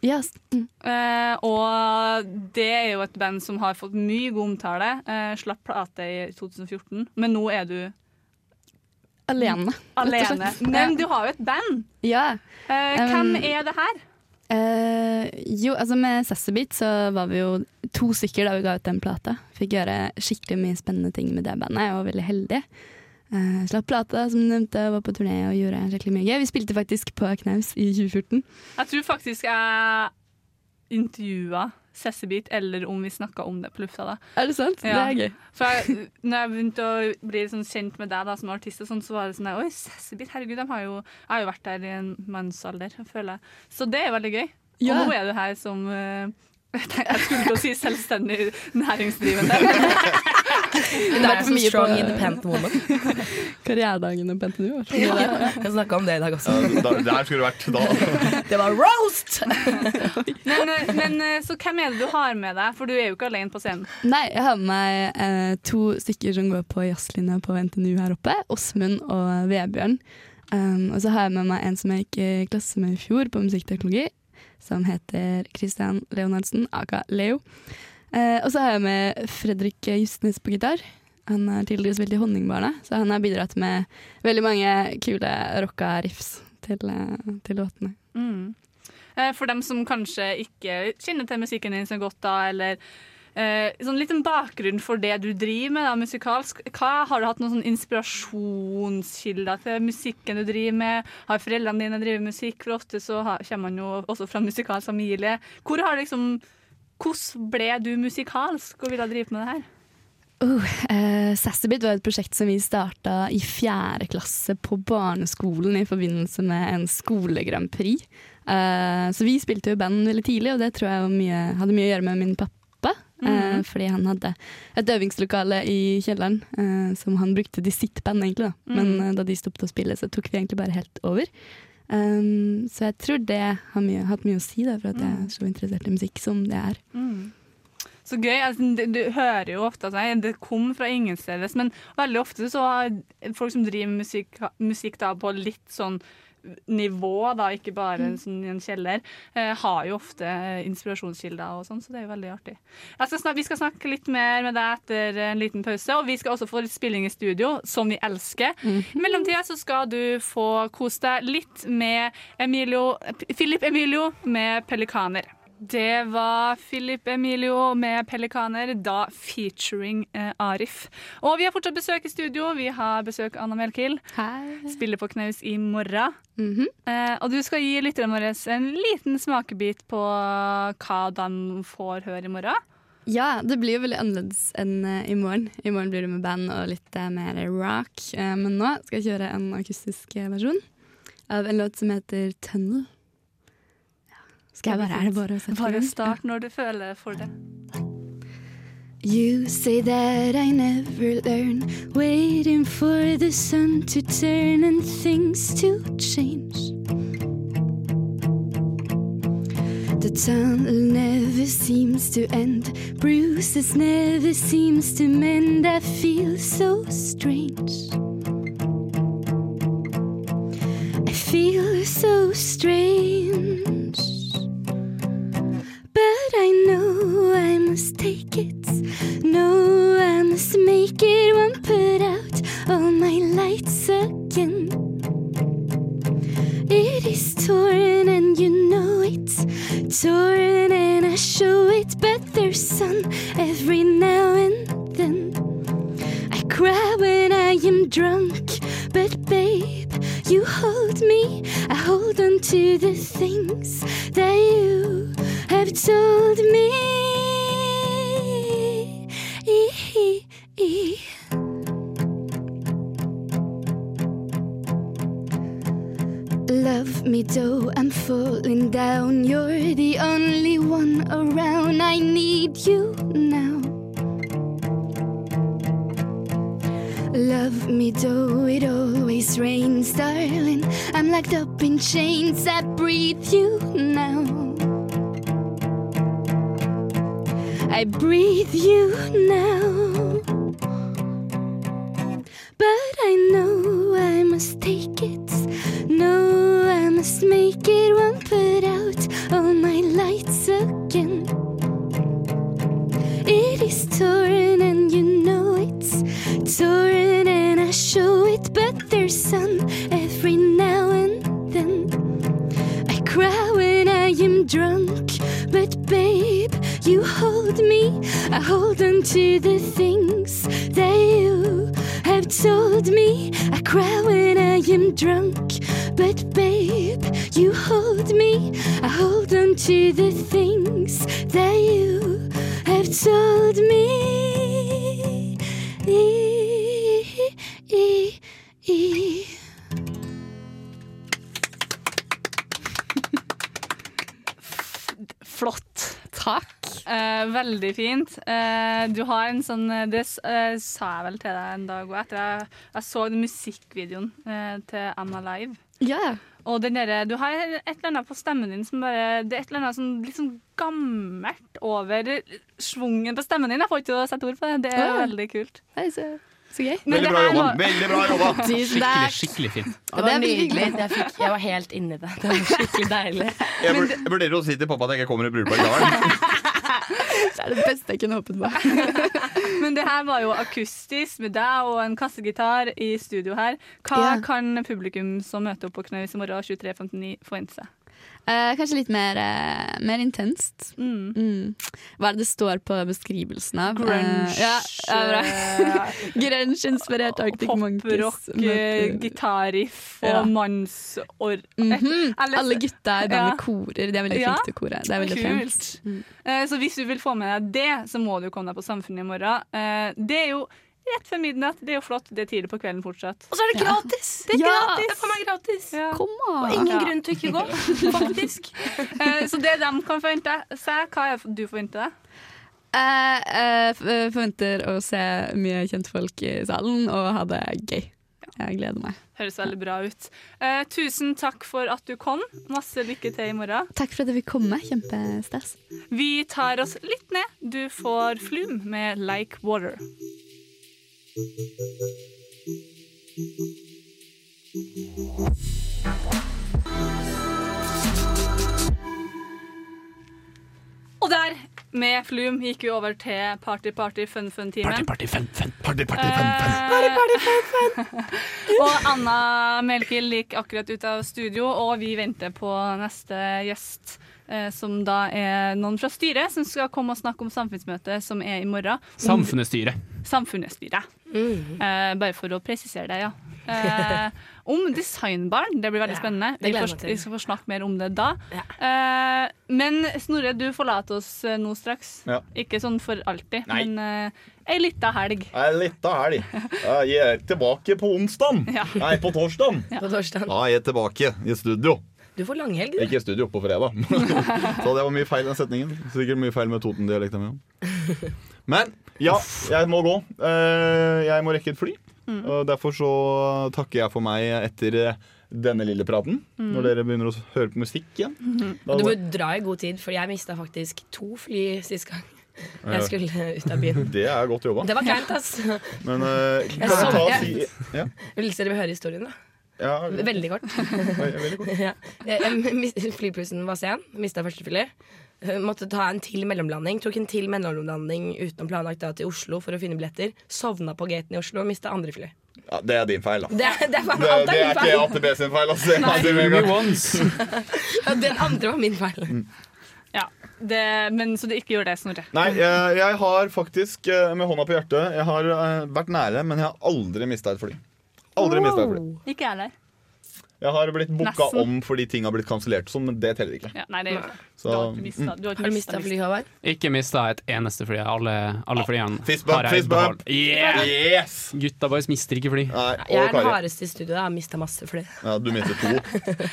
Yes. Mm. Eh, og det er jo et band som har fått mye god omtale. Uh, slapp plate i 2014, men nå er du Alene. alene. Men du har jo et band. Ja. Um, hvem er det her? Uh, jo, altså med Sessabit så var vi jo to stykker da vi ga ut den plata. Fikk gjøre skikkelig mye spennende ting med det bandet. Jeg var veldig heldig. Uh, slapp plata, som du nevnte, var på turné og gjorde skikkelig mye gøy. Vi spilte faktisk på Knaus i 2014. Jeg tror faktisk jeg intervjua Sessebit, eller om vi snakka om det på lufta. da Er det sant? Ja. Det er gøy. For jeg, når jeg begynte å bli sånn kjent med deg da, som artist, sånn, så var det sånn Oi, Sessebit, herregud, de har jo, jeg har jo vært der i en mannsalder, føler jeg. Så det er veldig gøy. Ja. Og nå er du her som eh, Jeg skulle til å si selvstendig næringsdrivende. Det er så strong independent woman. Karrieredagene på NTNU. Jeg snakka om det i dag også. Ja, da, der skulle det vært da. Det var roast! Men, eh, men eh, så hvem er det du har med deg? For du er jo ikke alene på scenen. Nei, jeg har med meg eh, to stykker som går på jazzlinja på NTNU her oppe. Åsmund og Vebjørn. Um, og så har jeg med meg en som jeg gikk i klasse med i fjor på musikkteknologi, som heter Christian Leonardsen, aka Leo. Eh, og så har jeg med Fredrik Justnes på gitar. Han har tidligere spilt i Honningbarna, så han har bidratt med veldig mange kule rocka riffs til, eh, til låtene. Mm. Eh, For dem som kanskje ikke kjenner til musikken din så godt, da, eller eh, sånn litt en bakgrunn for det du driver med da, musikalsk. Hva, har du hatt noen sånn inspirasjonskilder til musikken du driver med? Har foreldrene dine drevet musikk? For ofte så har, kommer man jo også fra musikalsk familie. Hvor har liksom, hvordan ble du musikalsk og ville drive med det her? Oh, eh, Sassabit var et prosjekt som vi starta i fjerde klasse på barneskolen i forbindelse med en skole-Grand Prix. Eh, så vi spilte jo band veldig tidlig, og det tror jeg mye, hadde mye å gjøre med min pappa. Mhm. fordi han hadde et øvingslokale i kjelleren eh, som han brukte til sitt band, egentlig. Da. Men Mhm. eh, da de stoppet å spille, så tok vi egentlig bare helt over. Um, så jeg tror det har mye, hatt mye å si da, for at jeg er så interessert i musikk som det er. Mm. Så gøy. Altså, du, du hører jo ofte at altså, det kom fra ingenstedes, men veldig ofte så har folk som driver musikk, musikk da, på litt sånn nivå, da, ikke bare sånn i en kjeller, eh, har jo ofte eh, inspirasjonskilder og sånn, så det er jo veldig artig. Skal snakke, vi skal snakke litt mer med deg etter en liten pause, og vi skal også få litt spilling i studio, som vi elsker. I mellomtida så skal du få kose deg litt med Emilio, Philip Emilio med Pelikaner. Det var Philip Emilio med Pelikaner, da featuring eh, Arif. Og vi har fortsatt besøk i studio. Vi har besøk av Anna Melkild. Spiller på knaus i morgen. eh, og du skal gi lytterne våre en liten smakebit på hva de får høre i morgen. Ja, det blir jo veldig annerledes enn uh, i morgen. I morgen blir det med band og litt uh, mer rock. Uh, men nå skal jeg kjøre en akustisk versjon av en låt som heter Tunnel. Skal jeg bare, er det bare å sette i Bare start når du føler for det. You say that I never learn, waiting for the sun to turn and things to change. The tunnel never seems to end, bruises never seems to mend. I feel so strange. I feel so strange. I know I must take it. No, I must make it one put out all my lights again. It is torn and you know it. Torn and I show it, but there's sun every now and then. I cry when I am drunk, but babe, you hold me. I hold on to the things that you have told me. Love me though I'm falling down. You're the only one around. I need you now. Love me though it always rains, darling. I'm locked up in chains. I breathe you now. Breathe you now. To the things that you have told me. I cry when I am drunk, but babe, you hold me. I hold on to the things that you have told me. Veldig fint. Eh, du har en sånn Det s- eh, sa jeg vel til deg en dag òg, etter jeg, jeg så den musikkvideoen eh, til Anna Live. Yeah. Og den derre Du har et eller annet på stemmen din som bare Det er et eller annet sånn litt sånn gammelt over schwungen på stemmen din. Jeg får ikke til å sette ord på det. Det er oh. veldig kult. Det er så, så gøy. Veldig bra jobba. Veldig bra jobba. Skikkelig, skikkelig fint. Det var nydelig. Jeg, fikk, jeg var helt inni det. Det var skikkelig deilig. Jeg vurderer å si til pappa at jeg ikke kommer i bryllupet likevel. Det er det beste jeg kunne håpet på. Men det her var jo akustisk med deg og en kassegitar i studio her. Hva Ja. kan publikum som møter opp på Knaus i morgen 23.59 forvente seg? Eh, kanskje litt mer, eh, mer intenst. Mm. Mm. Hva er det det står på beskrivelsen av? Grunge, Eh, ja, ja, bra. Grunge-inspirert Arctic Monkeys. Poprock, eh, gitarriff og Ja. mannsor... Mm -hmm. Alle gutta er da Ja. korer. De er veldig Ja. flinke til å kore. Det er veldig Kult. fint. Mm. Eh, Så hvis du vil få med deg det, så må du komme deg på Samfunnet i morgen. Eh, Det er jo rett før midnatt. Det er jo flott. Det er tidlig på kvelden fortsatt. Og så er det gratis! Det er Ja. gratis! Det er gratis. Ja. Kom Og ingen Ja. grunn til å ikke gå, faktisk. uh, Så det de kan forvente seg, hva er du forventer deg? Jeg uh, eh, forventer å se mye kjentfolk i salen og ha det gøy. Jeg gleder meg. Høres veldig bra ut. Eh, tusen takk for at du kom. Masse lykke til i morgen. Takk for at jeg fikk komme. Kjempestas. Vi tar oss litt ned. Du får Flum med Like Water. Og der, med Flum, gikk vi over til Party Party Fun Fun-timen. Party, party, fun, fun. Party, party, fun, fun. Eh, og Anna Melkild gikk akkurat ut av studio, og vi venter på neste gjest. eh, Som da er noen fra styret som skal komme og snakke om samfunnsmøtet som er i morgen. Om Samfunnsstyret. Mm. Eh, bare for å presisere det, ja. Eh, om designbarn. Det blir veldig Ja, spennende. Vi, får, vi skal få snakke mer om det da. Ja. Eh, men Snorre, du forlater oss eh, nå straks. Ja. Ikke sånn for alltid, Nei. men uh, ei lita helg. Ei lita helg. Jeg er tilbake på onsdag. Ja. Nei, på torsdag. På torsdag. Da er jeg tilbake i studio. Du får langhelg, du. Ikke i studio, på fredag. Så det var mye feil den setningen. Sikkert mye feil med Toten-dialekta mi òg. Men ja, jeg må gå. Eh, Jeg må rekke et fly. Og derfor så takker jeg for meg etter eh, denne lille praten. Når dere begynner å høre på musikk igjen. Da, Du må dra i god tid, for jeg mista faktisk to fly sist gang. Jeg skulle ut av byen. det er godt jobba. Det var kleint, ass. Men uh, Jeg kan så- jeg ta og si ja, Vil dere høre historien, da? ja, Veldig kort. veldig. Ja. Var sen. Mista første. Eh, Måtte ta en til mellomlanding. Tok en til mellomlanding utenom planlagt da, til Oslo for å finne billetter. Sovna på gaten i Oslo og mista andre fly. Ja, det er din feil, da. Det, det, er Det, det er ikke feil. AtB sin feil. Altså. Den andre var min feil. Ja, det, men Så du ikke gjør det, Snorre. Nei, jeg, jeg har faktisk, eh, med hånda på hjertet, jeg har eh, vært nære, men jeg har aldri mista et fly. Aldri mistet en fly. Ikke jeg heller. Jeg har blitt booka Nesten. om fordi ting har blitt kansellert, sånn, men det teller ikke. Ja, nei, det ikke. Så, Du har ikke mista fly, Håvard? Ikke mista et eneste fly. Alle, alle flyene Fist bump, har jeg fist bump. beholdt. Yeah! Yes! Gutta boys mister ikke fly. Nei, Jeg er den hardeste i studio. Jeg har mista masse fly. Ja, du mister to.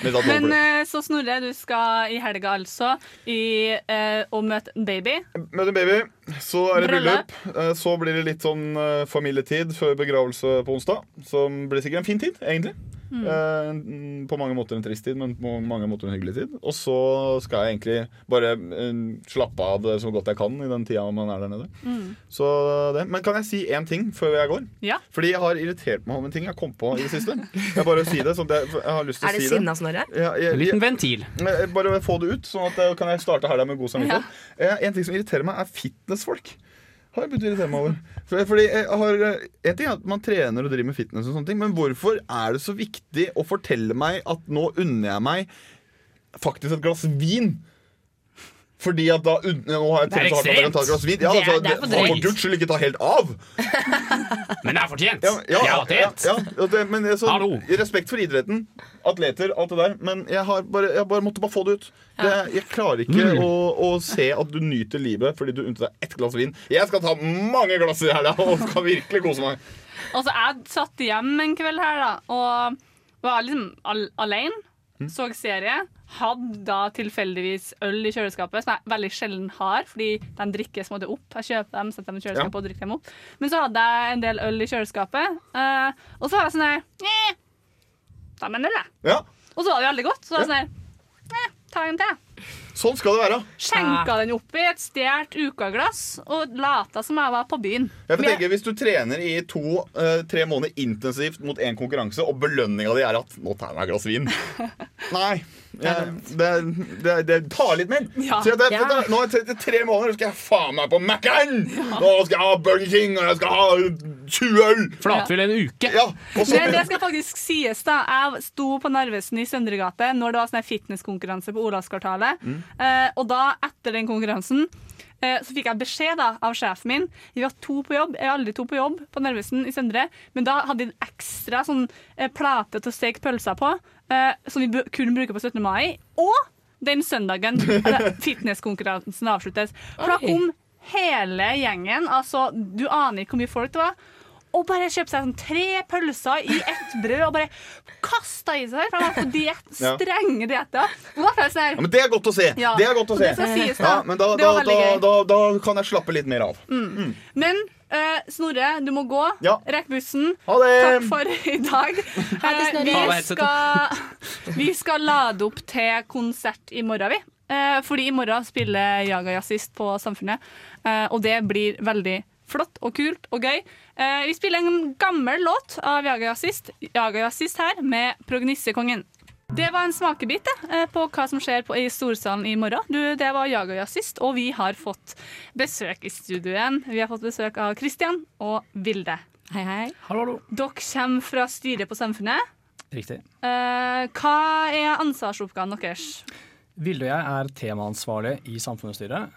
To Men fly. eh, så Snorre, du skal i helga altså i, eh, og møte en baby. Møter baby, så er det Bryllup. bryllup. Eh, Så blir det litt sånn eh, familietid før begravelse på onsdag. Som blir sikkert en fin tid, egentlig. Mm. Eh, mm, på mange måter en trist tid, men på mange måter en hyggelig tid. Og så skal jeg egentlig bare uh, slappe av det så godt jeg kan i den tida man er der nede. Mm. Så det. Men kan jeg si én ting før jeg går? Ja. Fordi jeg har irritert meg over en ting jeg kom på i det siste. Jeg bare si det, sånn at jeg, jeg har lyst til å å det si det. sinna, Snorre? Ja, En liten ventil. bare få det ut, sånn at jeg kan jeg starte her med god samvittighet. Eh, En ting som irriterer meg, er fitnessfolk. Har jeg begynt å irritere meg over. For, fordi jeg har, eh, En ting er at man trener og driver med fitness, og sånne ting men hvorfor er det så viktig å fortelle meg at nå unner jeg meg faktisk et glass vin? Fordi at da nå har jeg trent så hardt at jeg kan ta et glass vin. Ja, Det altså, det er for det- for drøyt. guds skyld ikke ta helt av. Men det er fortjent! Ja, ja, ja, ja, ja, det, men så, Hallo. Respekt for idretten, atleter, alt det der. Men jeg, har bare, jeg bare måtte bare få det ut. Det, jeg klarer ikke Mm. å, å se at du nyter livet fordi du unnte deg ett glass vin. Jeg skal ta mange glass i helga og skal virkelig kose meg. Altså, jeg satt hjemme en kveld her da, og var liksom al alene. Så serie. Hadde da tilfeldigvis øl i kjøleskapet, som jeg veldig sjelden har, fordi de drikkes måte opp. Jeg kjøper dem, setter dem i kjøleskapet Ja. og drikker dem opp. Men så hadde jeg en del øl i kjøleskapet, uh, og så var jeg sånn her Ta meg en øl, jeg. Ja, Og så var det veldig godt. Så var jeg sånn her Ta en til. Sånn skal det være. Skjenka den oppi et stjålet ukaglass og lata som jeg var på byen. Jeg får tenke, Hvis du trener i to-tre måneder intensivt mot én konkurranse, og belønninga di er at 'nå tar jeg meg et glass vin' Nei. Jeg, det, det, det tar litt mer. Ja. Så det, Ja. det, nå er jeg tre måneder, så skal jeg faen meg på Mækkern! Nå skal jeg ha Burger King, og jeg skal ha 20 øl! Flatfyll en uke. Ja, og så, Men det skal faktisk sies, da. Jeg sto på Narvesen i Søndregate når det var sånn fitnesskonkurranse på Olavskvartalet. Eh, og da, etter den konkurransen, eh, så fikk jeg beskjed da, av sjefen min. Vi var to på jobb. Jeg er aldri to på jobb på Nervesen i Søndre. Men da hadde de en ekstra sånn, eh, plate til å steke pølser på, eh, som vi kun kunne bruke på 17. mai. Og den søndagen fitnesskonkurransen avsluttes. For da kom hele gjengen, altså du aner ikke hvor mye folk det var, og bare kjøpte seg sånn tre pølser i ett brød og bare kasta i seg. For han var på diet, strenge dietter. Sånn ja, men det er godt å se. Ja, Det er godt å se. det sies, da. Ja, men da, Det da, da, da, da kan jeg slappe litt mer av. Men uh, Snorre, du må gå. Ja. Rekk bussen. Ha det! Takk for i dag. Eh, Ha vi, skal, vi skal lade opp til konsert i morgen, vi. Eh, fordi i morgen spiller Jaga Jazzist på Samfunnet, eh, og det blir veldig flott og kult og gøy. Eh, vi spiller en gammel låt av Jaga Jazzist, Jaga Jazzist her, med Prognissekongen. Det var en smakebit det, eh, på hva som skjer på, i Storsalen i morgen. Du, det var Jaga Jazzist, og vi har fått besøk i studio igjen. Vi har fått besøk av Christian og Vilde. Hei, hei. Hallo, hallo. Dere kommer fra styret på Samfunnet. Riktig. Eh, hva er ansvarsoppgaven deres? Vilde og jeg er temaansvarlig i Samfunnsstyret.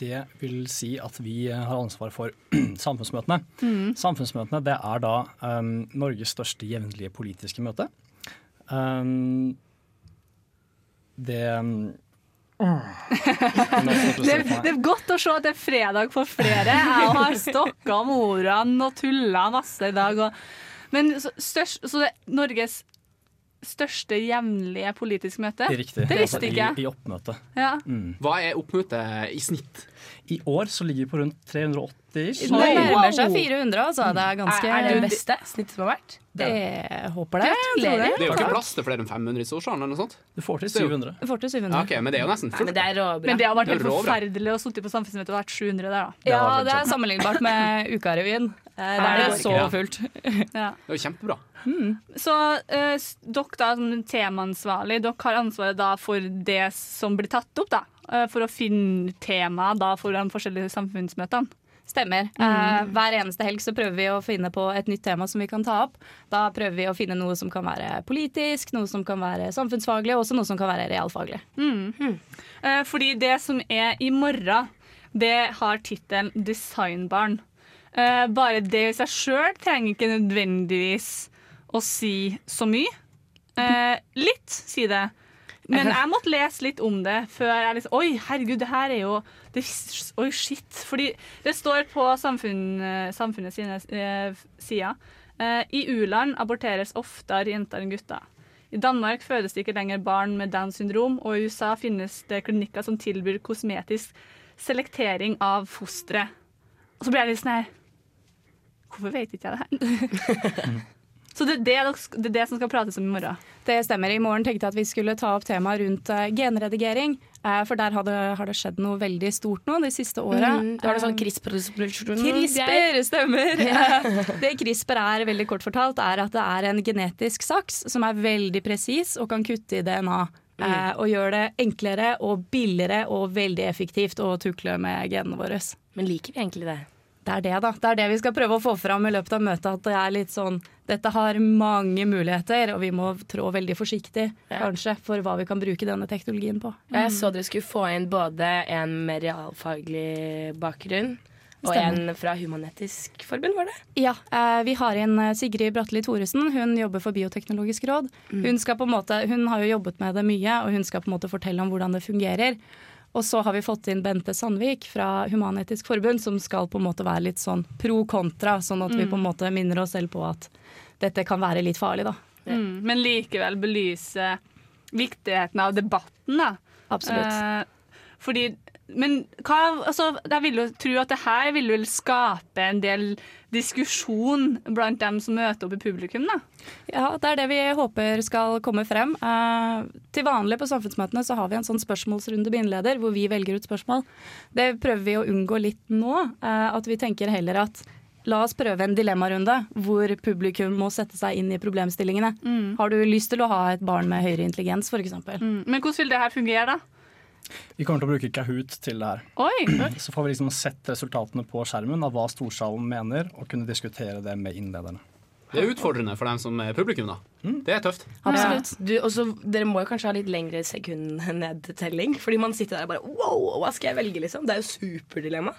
Det vil si at vi har ansvar for samfunnsmøtene. Samfunnsmøtene det er da um, Norges største jevnlige politiske møte. Um, det Det, det er godt å se at det er fredag for flere. Jeg har stokka om ordene og tulla masse i dag. Og, men størst, så det er Norges største jevnlige politiske møte? det riktig. Det visste Altså, ikke jeg. I, I oppmøte. Ja. Hva er oppmøtet i snitt? I år så ligger vi på rundt 380 ish. Det nærmer seg 400, altså. Det er ganske Er, er det det beste snittet som har vært? Jeg håper det. tror det. Det er jo ikke plass til flere enn 500 i Storsalen eller noe sånt. Du får til Det er jo- 700. Du får til 700. Ja, ok, Men det er jo nesten fullt. men det er. Men det har vært helt forferdelig å sitte på samfunnsmøte og vært 700 der, da. Ja, det er sammenlignbart med Ukarevyen. Eh, Der er det det så fullt. Ja. Det er jo kjempebra. Så uh, dere da, som temaansvarlig, dere har ansvaret da for det som blir tatt opp, da. Uh, For å finne tema da for de forskjellige samfunnsmøtene. Stemmer. Uh, hver eneste helg så prøver vi å finne på et nytt tema som vi kan ta opp. Da prøver vi å finne noe som kan være politisk, noe som kan være samfunnsfaglig, og også noe som kan være realfaglig. Eh, fordi det som er i morgen, det har tittelen 'Designbarn'. Eh, bare det i seg sjøl trenger ikke nødvendigvis å si så mye. Uh, litt, si det. Men jeg måtte lese litt om det før jeg liksom Oi, herregud, det her er jo det, Oi, shit. Fordi det står på samfunn, samfunnet sine eh, sider. Eh, I u-land aborteres oftere jenter enn gutter. I Danmark fødes det ikke lenger barn med Downs syndrom, og i USA finnes det klinikker som tilbyr kosmetisk selektering av fostre. Og så blir jeg litt sånn her Hvorfor vet ikke jeg det her? så det er det, det er det som skal prates om i morgen. Det stemmer. I morgen tenkte jeg at vi skulle ta opp temaet rundt eh, genredigering. eh, for der har det, har det skjedd noe veldig stort nå de siste åra. Mm, det du sånn CRISPR-produksjon. CRISPR, stemmer. Det CRISPR er, veldig kort fortalt, er at det er en genetisk saks som er veldig presis og kan kutte i DNA. Mm. og gjør det enklere og billigere og veldig effektivt å tukle med genene våre. Men liker vi egentlig det? Det er det, da. Det er det vi skal prøve å få fram i løpet av møtet. At det er litt sånn Dette har mange muligheter, og vi må trå veldig forsiktig, Ja. kanskje, for hva vi kan bruke denne teknologien på. Ja, Jeg så dere skulle få inn både en med realfaglig bakgrunn og Stemmer. en fra Human-Etisk Forbund, var det? Ja, eh, vi har inn eh, Sigrid Bratteli Thoresen. Hun jobber for Bioteknologisk råd. Hun, skal på en måte, hun har jo jobbet med det mye, og hun skal på en måte fortelle om hvordan det fungerer. Og så har vi fått inn Bente Sandvik fra Human-Etisk Forbund, som skal på en måte være litt sånn pro kontra, sånn at vi på en måte minner oss selv på at dette kan være litt farlig, da. Mm, men likevel belyse viktigheten av debatten, da. Absolutt. Eh, fordi men hva, altså, jeg vil jo tro at det her vil vel skape en del diskusjon blant dem som møter opp i publikum, da. Ja, det er det vi håper skal komme frem. Eh, til vanlig på samfunnsmøtene så har vi en sånn spørsmålsrunde med innleder, hvor vi velger ut spørsmål. Det prøver vi å unngå litt nå. eh, at vi tenker heller at la oss prøve en dilemmarunde hvor publikum må sette seg inn i problemstillingene. Har du lyst til å ha et barn med høyere intelligens, f.eks.? Mm. Men hvordan vil det her fungere, da? Vi kommer til å bruke Kahoot til det her. Oi! Så får vi liksom sett resultatene på skjermen av hva storsalen mener, og kunne diskutere det med innlederne. Det er utfordrende for dem som er publikum, da. Det er tøft. Absolutt. Du, også, dere må jo kanskje ha litt lengre sekundnedtelling. Fordi man sitter der og bare wow, hva skal jeg velge, liksom? Det er jo superdilemma.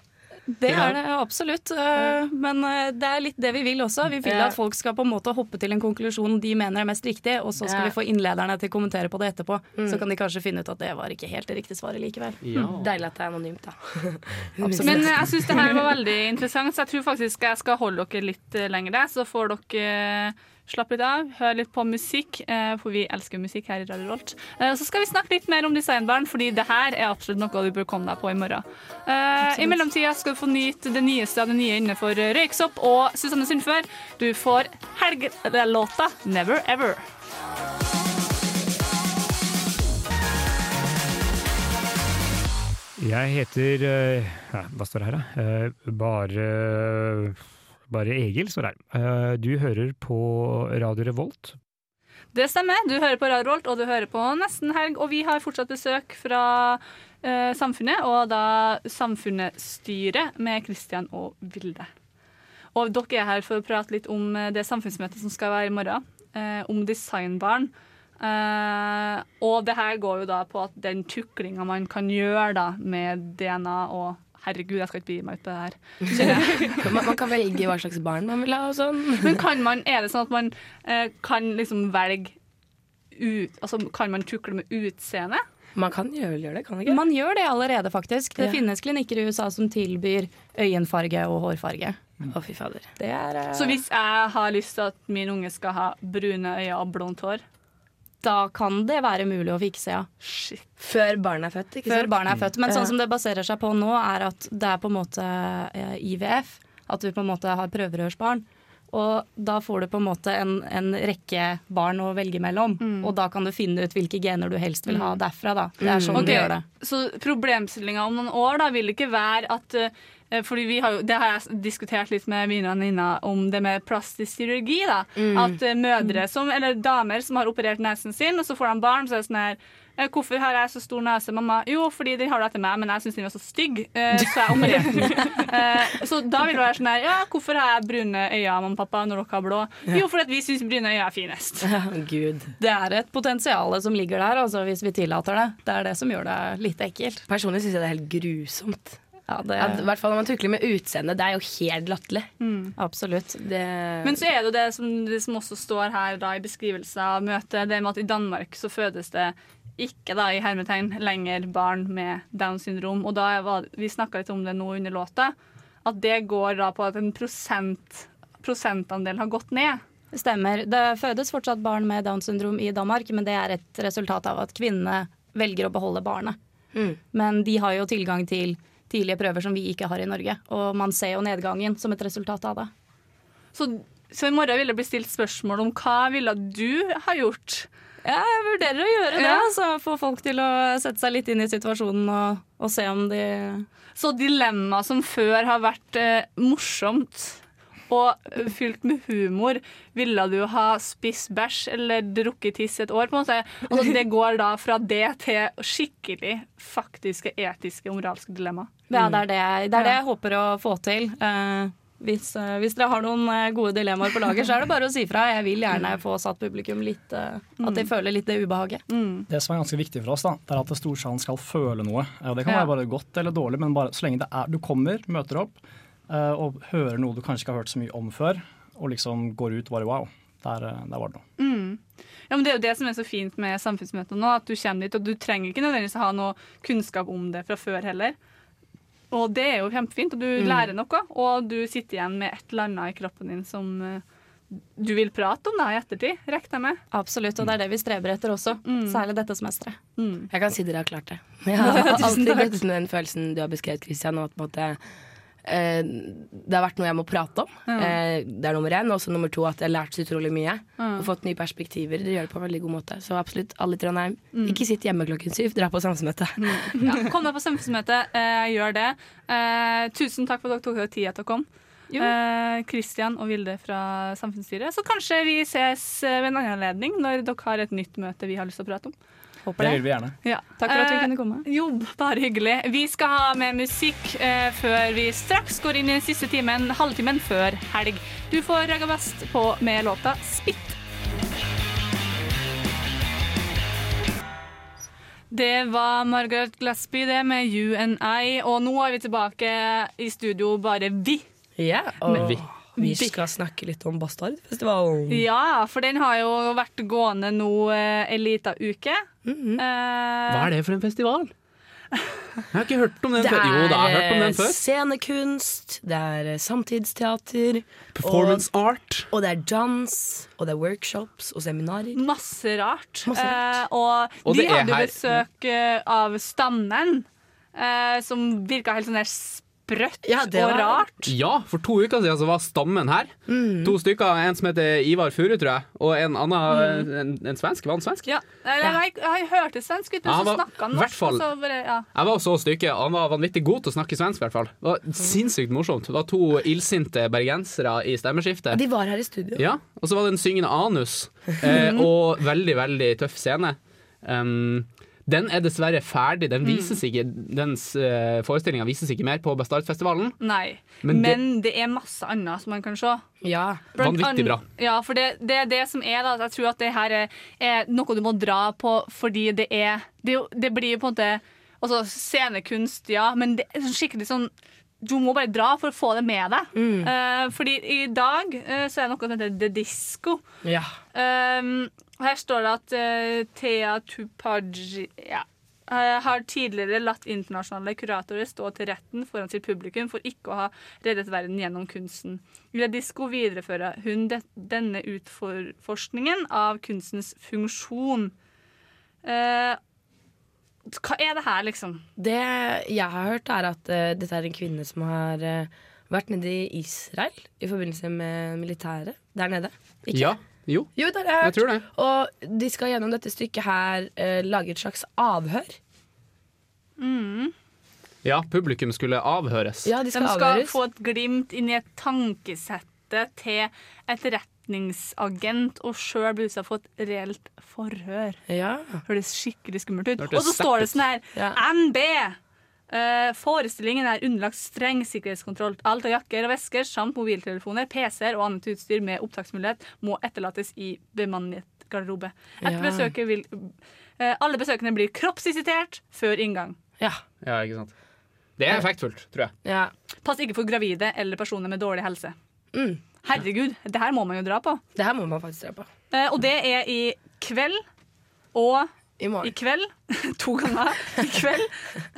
Det er det absolutt. eh, Men eh, det er litt det vi vil også. Vi vil at folk skal på en måte hoppe til en konklusjon de mener er mest riktig, og så skal vi få innlederne til å kommentere på det etterpå. Mm. Så kan de kanskje finne ut at det var ikke helt det riktige svaret likevel. Deilig at det er anonymt, da. Men eh, jeg syns det her var veldig interessant, så jeg tror faktisk jeg skal holde dere litt lenger der, Så får dere eh, slappe litt av, hør litt på musikk, eh, for vi elsker musikk her i Radio Rolt. Eh, Så skal vi snakke litt mer om designbarn, fordi det her er absolutt noe du bør komme deg på i morgen. Absolutt. I mellomtida skal du få nyte det nyeste av det nye innenfor røyksopp og Susanne Sundfør. Du får helgelåta 'Never Ever'. Jeg heter eh, ja, Hva står det her, da? Eh, Bare Bare Egil står her. Eh, Du hører på Radio Revolt. Det stemmer. Du hører på Radio Revolt, og du hører på Nesten helg. Og vi har fortsatt besøk fra eh, Samfunnet, og da Samfunnet-styret med Kristian og Vilde. Og dere er her for å prate litt om eh, det samfunnsmøtet som skal være i morgen, eh, om designbarn. Eh, og det her går jo da på at den tuklinga man kan gjøre da med DNA og Herregud, jeg skal ikke begi meg ut på det her. man, man kan velge hva slags barn man vil ha og sånn. Men kan man, er det sånn at man eh, kan liksom velge ut Altså kan man tukle med utseende? Man kan gjøre, gjøre det, kan man ikke? Man gjør det allerede, faktisk. Det Ja. finnes klinikker i USA som tilbyr øyenfarge og hårfarge. Å, fy fader. Er eh, Så hvis jeg har lyst til at min unge skal ha brune øyne og blondt hår Da kan det være mulig å fikse, ja. Shit. Før barnet er født, ikke Før sant? barnet er født. Men sånn som det baserer seg på nå, er at det er på en måte eh, IVF. At du på en måte har prøverørsbarn. Og da får du på en måte en, en rekke barn å velge mellom. Og da kan du finne ut hvilke gener du helst vil ha Mm. derfra. Da. Det er sånn Ok, du gjør det. Så problemstillinga om noen år da vil ikke være at eh, fordi vi har jo, Det har jeg diskutert litt med mine venninner om det med plastisk kirurgi. da, Mm. At eh, mødre som, eller damer som har operert nesen sin, og så får de barn, så er det sånn her eh, Hvorfor har jeg så stor nese, mamma? Jo, fordi den har du etter meg, men jeg syns den var så stygg, eh, så jeg opererte den. Eh, så da vil det være sånn her Ja, hvorfor har jeg brune øyne, mamma og pappa, når dere har blå? Jo, fordi at vi syns brune øyne er finest. Gud. Det er et potensial som ligger der, altså, hvis vi tillater det. Det er det som gjør det litt ekkelt. Personlig syns jeg det er helt grusomt. Ja, det, Ja, I hvert fall når man tukler med utseendet. Det er jo helt latterlig. Absolutt. Det... Men så er det jo det som, det som også står her da, i beskrivelsen av møtet, det med at i Danmark så fødes det ikke da, i hermetegn lenger barn med Downs syndrom. Og da var, vi snakka litt om det nå under låta, at det går da på at en prosent, prosentandel har gått ned. Det stemmer. Det fødes fortsatt barn med Downs syndrom i Danmark, men det er et resultat av at kvinnene velger å beholde barnet. Mm. Men de har jo tilgang til tidlige prøver som vi ikke har i Norge. Og man ser jo nedgangen som et resultat av det. Så, så i morgen vil det bli stilt spørsmål om hva ville du ha gjort? Ja, jeg vurderer å gjøre det. Ja. Altså, få folk til å sette seg litt inn i situasjonen og, og se om de Så dilemma som før har vært eh, morsomt og fylt med humor, ville du ha spist bæsj eller drukket tiss et år? på en måte? Altså, det går da fra det til skikkelig faktiske etiske og moralske dilemma. Ja, det er det, jeg- det er det jeg håper å få til. Uh, hvis, uh, hvis dere har noen eh, gode dilemmaer på lager, så er det bare å si fra. Jeg vil gjerne få satt publikum litt uh, At de føler litt det ubehaget. Det som er ganske viktig for oss, da, det er at storsalen skal føle noe. Det kan Ja. være bare godt eller dårlig, men bare så lenge det er, du kommer, møter opp eh, og hører noe du kanskje ikke har hørt så mye om før, og liksom går ut bare wow. Der, der var det noe. Mm. Ja, men Det er jo det som er så fint med samfunnsmøtet nå, at du kommer dit, og du trenger ikke nødvendigvis ha noe kunnskap om det fra før heller. Og det er jo kjempefint, og du Mm. lærer noe, og du sitter igjen med et eller annet i kroppen din som eh, du vil prate om det i ettertid, regner jeg med. Absolutt, og det er det vi streber etter også. Særlig dette semesteret. Jeg kan si dere har klart det. Jeg har alltid med den følelsen du har beskrevet, Christian. Og at på en måte, det har vært noe jeg må prate om. Ja. Eh, det er nummer én. Og så nummer to at jeg har lært så utrolig mye. Ja. Og fått nye perspektiver. Dere gjør det på en veldig god måte. Så absolutt, alle i Trondheim, Mm. ikke sitt hjemme klokken syv. Dra på samfunnsmøte. Ja, kom deg på samfunnsmøte, eh, gjør det. Eh, tusen takk for at dere tok dere tid til å komme. Eh, og Vilde fra Samfunnsstyret. Så kanskje vi ses eh, ved en annen anledning når dere har et nytt møte vi har lyst til å prate om. Håper Det vil vi gjerne. Ja. Takk for at vi Eh, kunne komme. Jo, bare hyggelig. Vi skal ha med musikk eh, før vi straks går inn i den siste timen, halvtimen før helg. Du får Raga Best på med låta 'Spitt'. Det var Margaret Glasby, det med You and I, og nå er vi tilbake i studio, bare vi. Ja, og Men vi, vi- skal snakke litt om Bastardfestivalen. Ja, for den har jo vært gående nå eh, en liten uke. -hmm. Eh, Hva er det for en festival? Jeg har ikke hørt om den før. Jo, da har jeg hørt om den før. Det er scenekunst, det er eh, samtidsteater Performance og, art. Og det er dans, og det er workshops og seminarer. Masse rart. Masse rart. Eh, og, Og de hadde jo her- besøk eh, av Stammen, eh, som virka helt sånn der sprøtt det og rart. Ja, for to uker siden så var stammen her. Mm. To stykker. En som heter Ivar Furu, tror jeg. Og en annen en, en svensk. Var han svensk? Ja, eller, Jeg, jeg hørte svensk ut, Ja, han så var- snakka han norsk. fall- så bare, ja. Jeg var så stykke. Han var vanvittig god til å snakke svensk, i hvert fall. Det var sinnssykt morsomt. Det var to illsinte bergensere i stemmeskiftet. De var her i studio. Ja, og så var det en syngende anus, eh, og veldig, veldig tøff scene. Um, den er dessverre ferdig. Den vises ikke Dens uh, forestillinga vises ikke mer på Bastardfestivalen. Nei. Men Men, det- det, er masse annet som man kan se. Ja. Blant Vanvittig bra. Ja, for det, det er det som er da, Jeg tror at det her er, er noe du må dra på fordi det er Det, det blir jo på en måte Altså scenekunst, ja, men det er sånn skikkelig sånn du må bare dra for å få det med deg. Mm. Uh, fordi i dag uh, så er det noe som heter The Disco. Ja. Um, her står det at uh, Thea Tupaji ja, eh, har tidligere latt internasjonale kuratorer stå til retten foran sitt publikum for ikke å ha reddet verden gjennom kunsten. La viderefører hun det, denne utforskningen av kunstens funksjon. Uh, hva er det her, liksom? Det jeg har hørt, er at uh, dette er en kvinne som har uh, vært nede i Israel i forbindelse med militæret der nede. Ikke? Ja. Jo. Jo, det har jeg hørt. Jeg tror det. Og de skal gjennom dette stykket her eh, lage et slags avhør. Mm. Ja, publikum skulle avhøres. Ja, de De skal, skal avhøres. få et glimt inn i et tankesette til etterretningsagent, og sjøl blir utsatt for et reelt forhør. Ja. Høres skikkelig skummelt ut. Og så står det sånn her Ja. NB! Eh, forestillingen er underlagt streng sikkerhetskontroll. Alt av jakker og vesker samt mobiltelefoner, PC-er og annet utstyr med opptaksmulighet må etterlates i bemannet garderobe. Etter Ja. besøket vil uh, alle besøkende blir kroppsvisitert før inngang. Ja. Ja, ikke sant. Det er effektfullt, tror jeg. ja. Pass ikke for gravide eller personer med dårlig helse. Mm. Herregud, det her må man jo dra på. Det her må man faktisk dra på. Uh, og det er i kveld og I i kveld to ganger. I kveld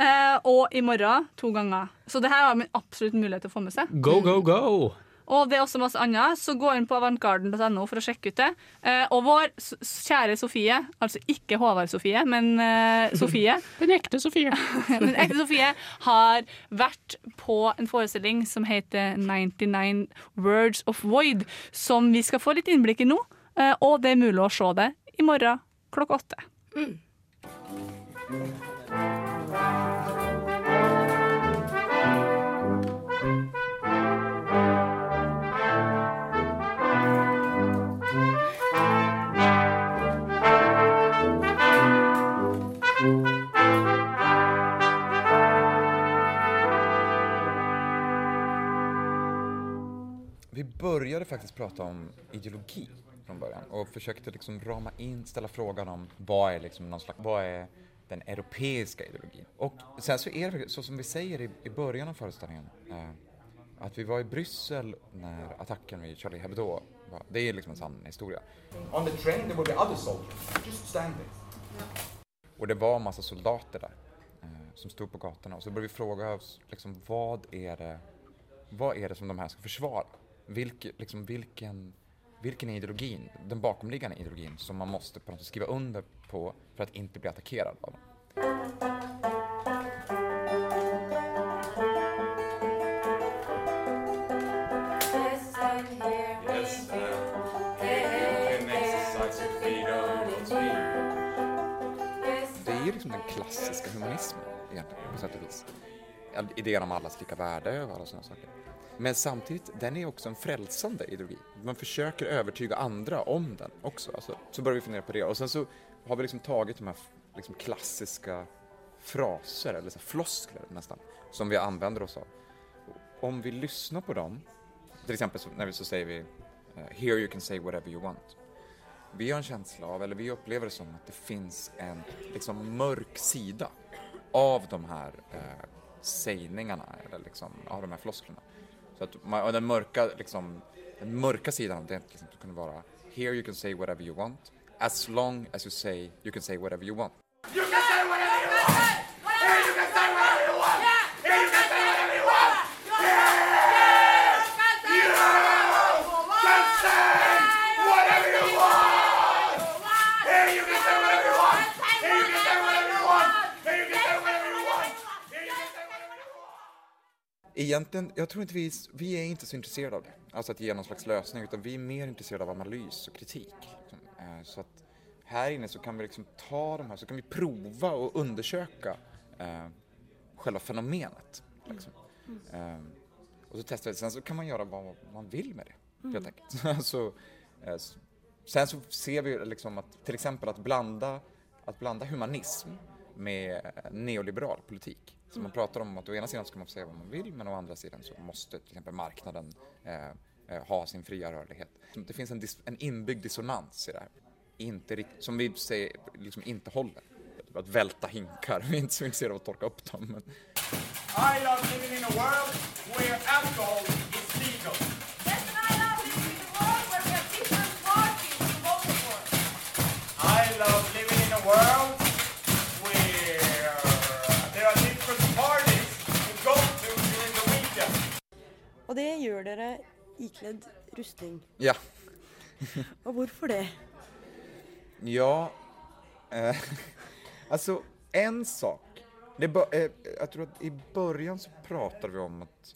eh, og i morgen to ganger. Så det her har man absolutt mulighet til å få med seg. Go, go, go! Og det er også masse annet, så gå inn på avantgarden.no for å sjekke ut det. Eh, og vår s- kjære Sofie, altså ikke Håvard Sofie, men eh, Sofie Den ekte Sofie. Den ekte Sofie har vært på en forestilling som heter 99 Words of Void, som vi skal få litt innblikk i nå. Eh, og det er mulig å se det i morgen klokka åtte. Vi började faktiskt prata om ideologi från början och försökte liksom rama in, ställa frågan om vad är liksom någon slags, vad är den europeiska ideologin? Och sen så är det så som vi säger i, i början av föreställningen, eh, att vi var i Bryssel när attacken vid Charlie Hebdo var, det är liksom en sann historia. On the train there will be other soldiers just standing. Och det var en massa soldater där eh, som stod på gatorna och så började vi fråga oss liksom, vad är det vad är det som de här ska försvara? Vilke, liksom, vilken, vilken är ideologin, den bakomliggande ideologin som man måste på skriva under på för att inte bli attackerad av. Det är liksom den klassiska humanismen egentligen på om allas lika värde och alla sådana saker. Men samtidigt, den är också en frälsande ideologi. Man försöker övertyga andra om den också. Alltså, så börjar vi fundera på det. Och sen så har vi liksom tagit de här liksom klassiska fraser, eller så floskler nästan, som vi använder oss av. Om vi lyssnar på dem, till exempel när vi så säger vi eh, “Here you can say whatever you want”. Vi har en känsla av, eller vi upplever det som att det finns en liksom mörk sida av de här eh, sägningarna, eller liksom, av de här flosklerna. Så att man, och den mörka, liksom, den mörka sidan av det liksom, kunna vara “Here you can say whatever you want, as long as you say you can say whatever you want”. You can say whatever you want! Here you can say whatever you want! Here you can say whatever you want! Yes! You can say whatever you want! Here you can say whatever you want! Here you can say whatever you want! Here you can say whatever you want! Here you can say whatever you want! Egentligen, jag tror inte vi, vi är inte så intresserade av det, alltså att ge någon slags lösning, utan vi är mer intresserade av analys och kritik. Liksom. Eh, Så att här inne så kan vi liksom ta de här, så kan vi prova och undersöka eh, själva fenomenet. Liksom. Mm. och så testar vi, sen så kan man göra vad man vill med det, helt enkelt. så, eh, sen så ser vi liksom att, till exempel att blanda, att blanda humanism med neoliberal politik. Så man pratar om att å ena sidan ska man få säga vad man vill men å andra sidan så måste till exempel marknaden eh, eh, ha sin fria rörlighet. Det finns en, dis- en inbyggd dissonans i det här. Inte rikt- som vi säger liksom inte håller. Att välta hinkar, vi är inte så intresserade av att torka upp dem. Men... I love living in a world where alcohol is legal. Yes, and I love living in a world where we have different parties to vote for. I love living in a world det gjør dere ikledd rustning. Ja. Og hvorfor det? Ja, eh, Altså, en sak. Det ba, eh, Jeg tror at i början så pratet vi om at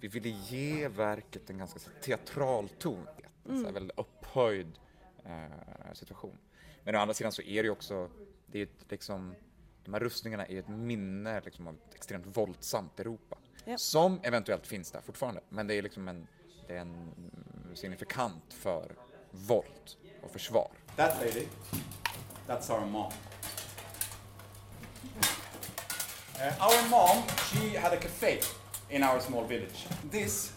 vi ville gi verket en ganske teatral ton. En veldig opphøyd Mm. väldigt upphöjd eh, situasjon. Men å andra sidan så er det jo også det er liksom, de her rustningene er et minne liksom, av et ekstremt voldsomt Europa. Ja. Som eventuellt finns där fortfarande. Men det är liksom en, det är en signifikant för våld och försvar. That lady, that's our mom. Uh, our mom, she had a cafe in our small village. This,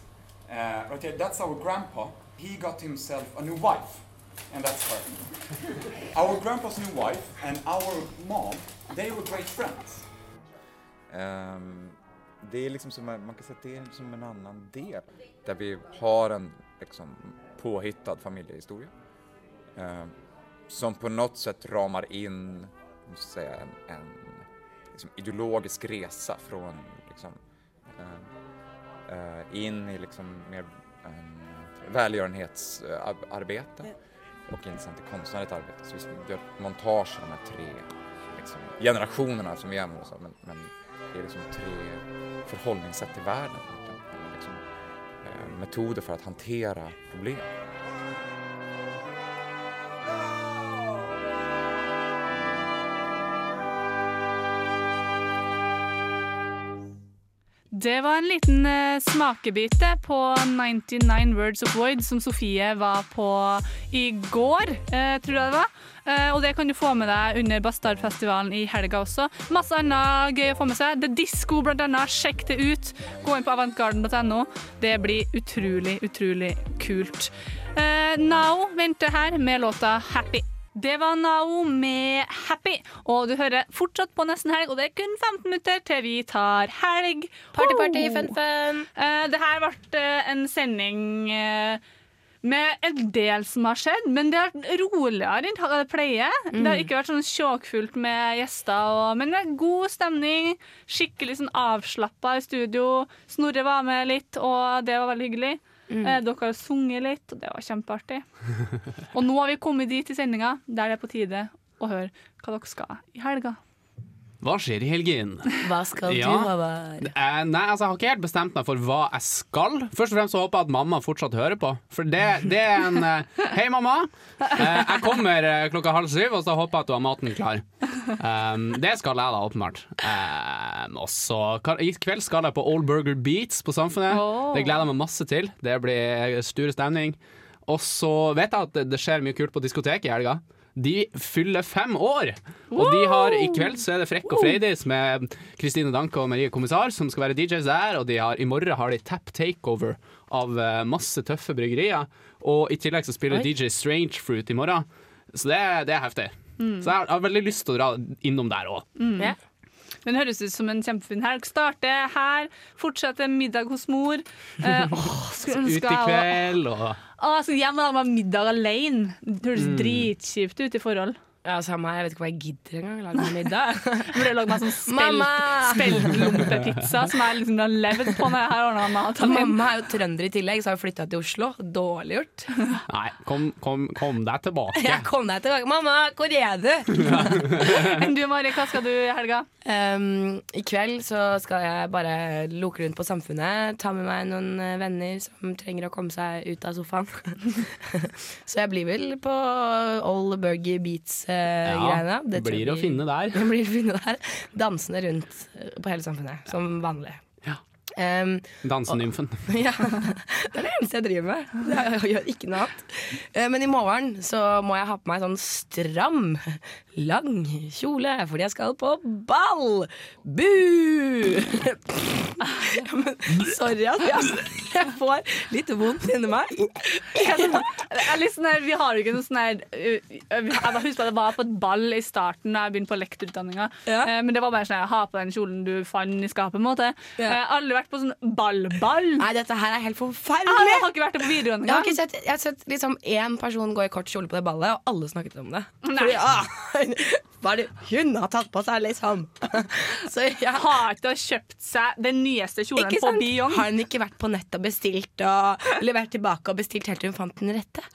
uh, right here, that's our grandpa. He got himself a new wife, and that's her. our grandpa's new wife and our mom, they were great friends. Ehm, det är liksom som, man kan säga att det är som en annan del där vi har en liksom, påhittad familjehistoria eh, som på något sätt ramar in säga, en, en liksom, ideologisk resa från liksom, ehm, eh, in i liksom, mer välgörenhetsarbete och in sen till konstnärligt arbete. Så vi gör montage av de här tre liksom, generationerna som vi använder oss av. Men, men det är liksom tre förhållningssätt till världen. liksom, eh, metoder för att hantera problem. Det var en liten eh, smakebite på 99 Words of Void som Sofie var på i går, eh, tror jeg det var. Eh, og det kan du få med deg under Bastardfestivalen i helga også. Masse annet gøy å få med seg. The Disco, blant annet. Sjekk det ut. Gå inn på avantgarden.no. Det blir utrolig, utrolig kult. Now venter her med låta Happy. Det var Nao med Happy, og du hører fortsatt på Nesten Helg, og det er kun 15 minutter til vi tar helg. Party, party, fun, fun. Eh, det her ble eh, en sending eh, med en del som har skjedd, men det har vært roligere enn det pleier. Det har ikke vært sånn sjåkfullt med gjester, og, men det er god stemning. Skikkelig sånn avslappa i studio. Snorre var med litt, og det var veldig hyggelig. Mm. Eh, dere har sunget litt, og det var kjempeartig. Og nå har vi kommet dit i sendinga der det er på tide å høre hva dere skal i helga. Hva skjer i helgen? Hva skal Ja. du, Håvard? Eh, nei, altså, jeg har ikke helt bestemt meg for hva jeg skal. Først og fremst så håper jeg at mamma fortsatt hører på. For det, det er en eh, Hei, mamma! Eh, jeg kommer eh, klokka halv syv, og så håper jeg at du har maten klar. Um, det skal jeg da, åpenbart. Um, og så I kveld skal jeg på Old Burger Beats på Samfunnet. Oh. Det gleder jeg meg masse til. Det blir sture stemning. Og så vet jeg at det, det skjer mye kult på diskoteket i helga. De fyller fem år! Og de har i kveld så er det Frekk og Freidis med Kristine Danke og Marie Kommissar som skal være DJs der. Og de har, i morgen har de Tap Takeover av eh, masse tøffe bryggerier. Og i tillegg så spiller Oi. DJ Strange Fruit i morgen. Så det, det er heftig. Mm. Så jeg har, jeg har veldig lyst til å dra innom der òg. Mm. Den høres ut som en kjempefin helg. Starte her, fortsette middag hos mor. Eh, åh, skulle Ut i kveld og Åh, jeg skal hjem og ha middag alene. Det høres Mm. dritkjipt ut i forhold. Ja, samme her. Jeg vet ikke hva jeg gidder engang. Lage meg middag. Burde lage meg sånn speltlompepizza som jeg liksom har levd på når jeg har ordna mat. Mamma er jo trønder i tillegg, så har hun flytta til Oslo. Dårlig gjort. Nei, kom, kom, kom deg tilbake. Ja, kom deg tilbake. Mamma, hvor er du? Enn du, Mari, hva skal du i helga? Um, I kveld så skal jeg bare loke rundt på Samfunnet. Ta med meg noen eh, venner som trenger å komme seg ut av sofaen. så jeg blir vel på Old Burger Beats-greiene. Ja, blir å finne der. Det blir å finne der. Dansende rundt eh, på hele Samfunnet, som vanlig. Um, Dansenymfen. ja, det er det eneste jeg driver med. Jeg, jeg gjør ikke noe annet. Eh, Men i morgen så må jeg ha på meg sånn stram, lang kjole, fordi jeg skal på ball! Bu! Ja, men, sorry at jeg, får litt vondt inni meg. Jeg er litt sånn her, vi har jo ikke noe sånn her Jeg bare husker at jeg var på et ball i starten da jeg begynte på lektorutdanninga. Ja. men det var bare sånn her, ha på den kjolen du fant i skapet. måte. Jeg har aldri vært på sånn ball-ball. Nei, dette her er helt forferdelig! Jeg har ikke vært det på videregående Jeg har engang. sett, jeg har sett liksom én person gå i kort kjole på det ballet, og alle snakket om det. Nei. Fordi, ah, hva er det hun har tatt på seg, liksom? Så jeg Har ikke kjøpt seg den nyeste kjolen Ikke på? Beyond. Har hun ikke vært på nett og bestilt og levert tilbake og bestilt helt til hun fant den rette?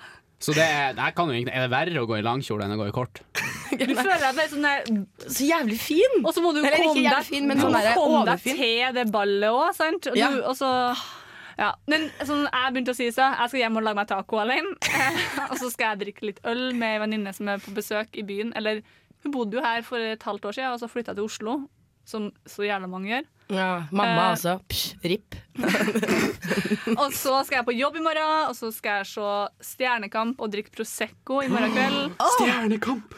Så det er, det kan jo er det verre å gå i langkjole enn å gå i kort? Du føler deg sånn der Så jævlig fin! Og så må du komme deg, fin, sånn der komme deg til det ballet òg, sant? Og, Ja. du, og så ja. Men sånn, jeg begynte å si så Jeg skal hjem og lage meg taco alene. og så skal jeg drikke litt øl med ei venninne som er på besøk i byen. Eller hun bodde jo her for et halvt år siden, og så flytta til Oslo. Som så jævla mange gjør. Ja, mamma Eh, altså. Psh, RIP. Og så skal jeg på jobb i morgen, og så skal jeg se Stjernekamp og drikke Prosecco i morgen kveld. Stjernekamp!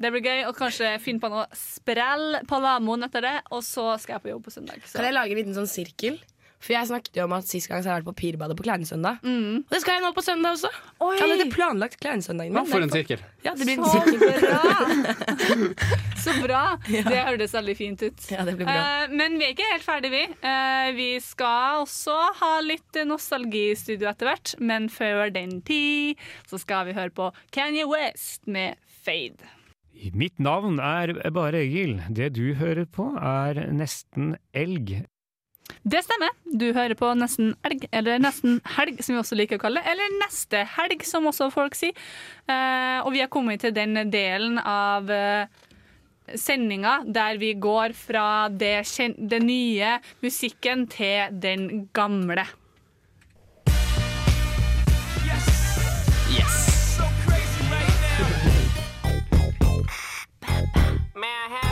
Det blir gøy. Og kanskje finne på noe sprell på Lamoen etter det. Og så skal jeg på jobb på søndag. Så. Kan jeg lage en liten sånn sirkel? For jeg snakket jo om at Sist gang så har jeg vært på Pirbadet på Kleinesøndag. Og det skal jeg nå på søndag også. Oi. Jeg er planlagt Kleinesøndagen min. Ja, for en sirkel? Ja, det blir en sirkel. bra! Så bra. Det hørtes veldig fint ut. Ja, det blir bra. Uh, men vi er ikke helt ferdig, vi. Uh, vi skal også ha litt nostalgi i studio etter hvert. Men før den tid så skal vi høre på Kanye West med Fade. Mitt navn er bare Egil. Det du hører på er Nesten elg. Det stemmer. Du hører på Nesten elg, eller Nesten helg, som vi også liker å kalle det. Eller Neste helg, som også folk sier. Eh, og vi har kommet til den delen av eh, sendinga der vi går fra det, den nye musikken til den gamle. Yes! Have your attention,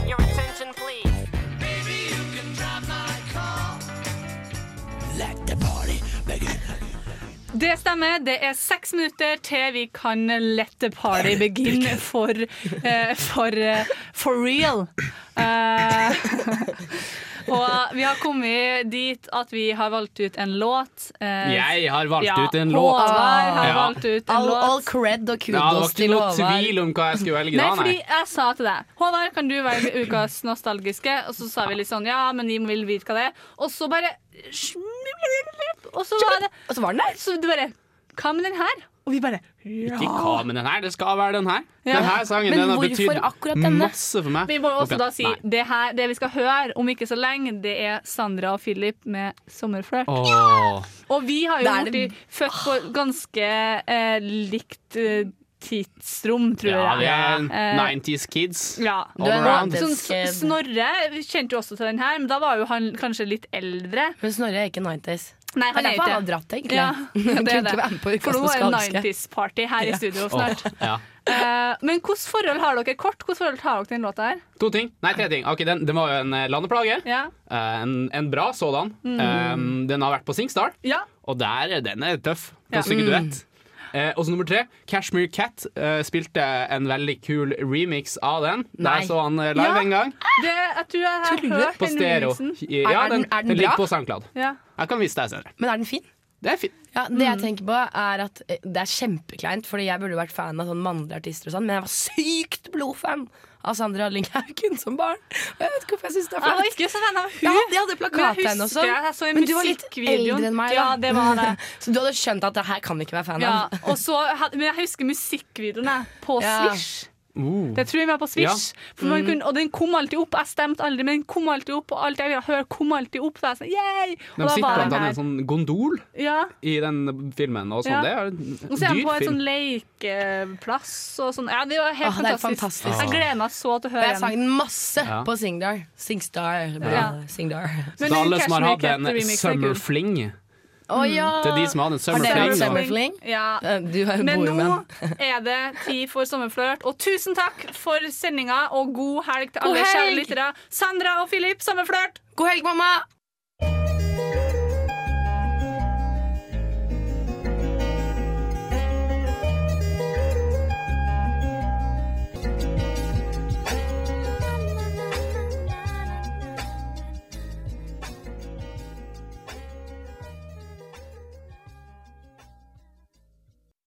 Det stemmer. Det er seks minutter til vi kan let the party begin for, uh, for, uh, for real. Uh, og vi har kommet dit at vi har valgt ut en låt. eh, Jeg har valgt ja, ut en låt. Håvard har Ja. valgt ut en All, låt. all cred og kudos til Håvard. det var ikke noe Håvard. tvil om hva jeg skulle velge Nei, da, fordi jeg sa til deg Håvard, kan du velge ukas nostalgiske? Og så sa vi litt sånn Ja, men vi vil vite hva det er. Og så bare Og så var det Og så var den der. Så du bare Hva med den her? Og vi bare ja. Ikke hva med den her, det skal være den her. Ja. Den her sangen den har betydd masse for meg. Vi må også okay. da si det, her, det vi skal høre om ikke så lenge, det er Sandra og Philip med 'Sommerflørt'. Ja. Og vi har jo blitt født på ganske eh, likt eh, tidsrom, tror Ja, jeg. Ja, Eh, 90s kids. ja. All around. Sånn, Snorre kjente jo også til den her, men da var jo han kanskje litt eldre. Men Snorre er ikke 90s. Nei, Det er han er derfor han har dratt, egentlig. Ja, det er det. For nå er det musikalske. 90s-party her i studio snart. Oh, ja. Uh, men hvilket forhold har dere? Kort, hvilket forhold har dere til den låta her? To ting. Nei, tre ting. Okay, den, den var jo en eh, landeplage. Ja. Uh, en, en bra sådan. Mm. Um, den har vært på Singstar, Ja. og der, den er tøff. På Ja. synge Mm. duett. Eh, og så nummer tre, Cashmere Cat eh, spilte en veldig kul remix av den. Nei. Der så han eh, live Ja. en gang. Det, jeg tror jeg har hørt På stereo. Ja, Er den- den, er den den ligger bra? på SoundCloud. Ja. Jeg kan vise deg senere. Men er den fin? Det er fint. Ja, det jeg tenker på er at eh, Det er kjempekleint, Fordi jeg burde vært fan av sånn mannlige artister, og sånn men jeg var sykt blodfan av Sandra Lynghaugen som barn. Og jeg vet ikke hvorfor jeg synes det er Jeg var flaut. ikke så fan av hun. Jeg hadde, plakat henne og også. jeg så i Men du var litt eldre enn meg. Ja, det var det. så du hadde skjønt at det her kan vi ikke være fan Ja, av. og så, men jeg husker musikkvideoene på Ja. Swish. Uh. Det tror jeg var på Swish. Ja. For man Mm. kunne, og den kom alltid opp. Jeg stemte aldri, men den kom alltid opp. Og alt jeg ville høre, kom alltid opp. Jeg sånn, yay! De Og da sitter var blant den annet i en sånn gondol Ja. i den filmen. Og sånn. Ja. Det er en Og så er han på en film. sånn lekeplass og sånn. Ja, det var helt oh, fantastisk. fantastisk. Jeg gleder meg så til å høre den. jeg sang den masse Ja. på Singdar. Singstar. Bra. Ja. Singdar. Så alle som har hatt en Cashmere Å ja! Til de som hadde en summer Har fling. summer fling? Ja. Eh, Du er jo Men nå er det tid for sommerflørt. Og tusen takk for sendinga, og god helg til God alle kjære lyttere. Sandra og Filip, sommerflørt! God helg, mamma!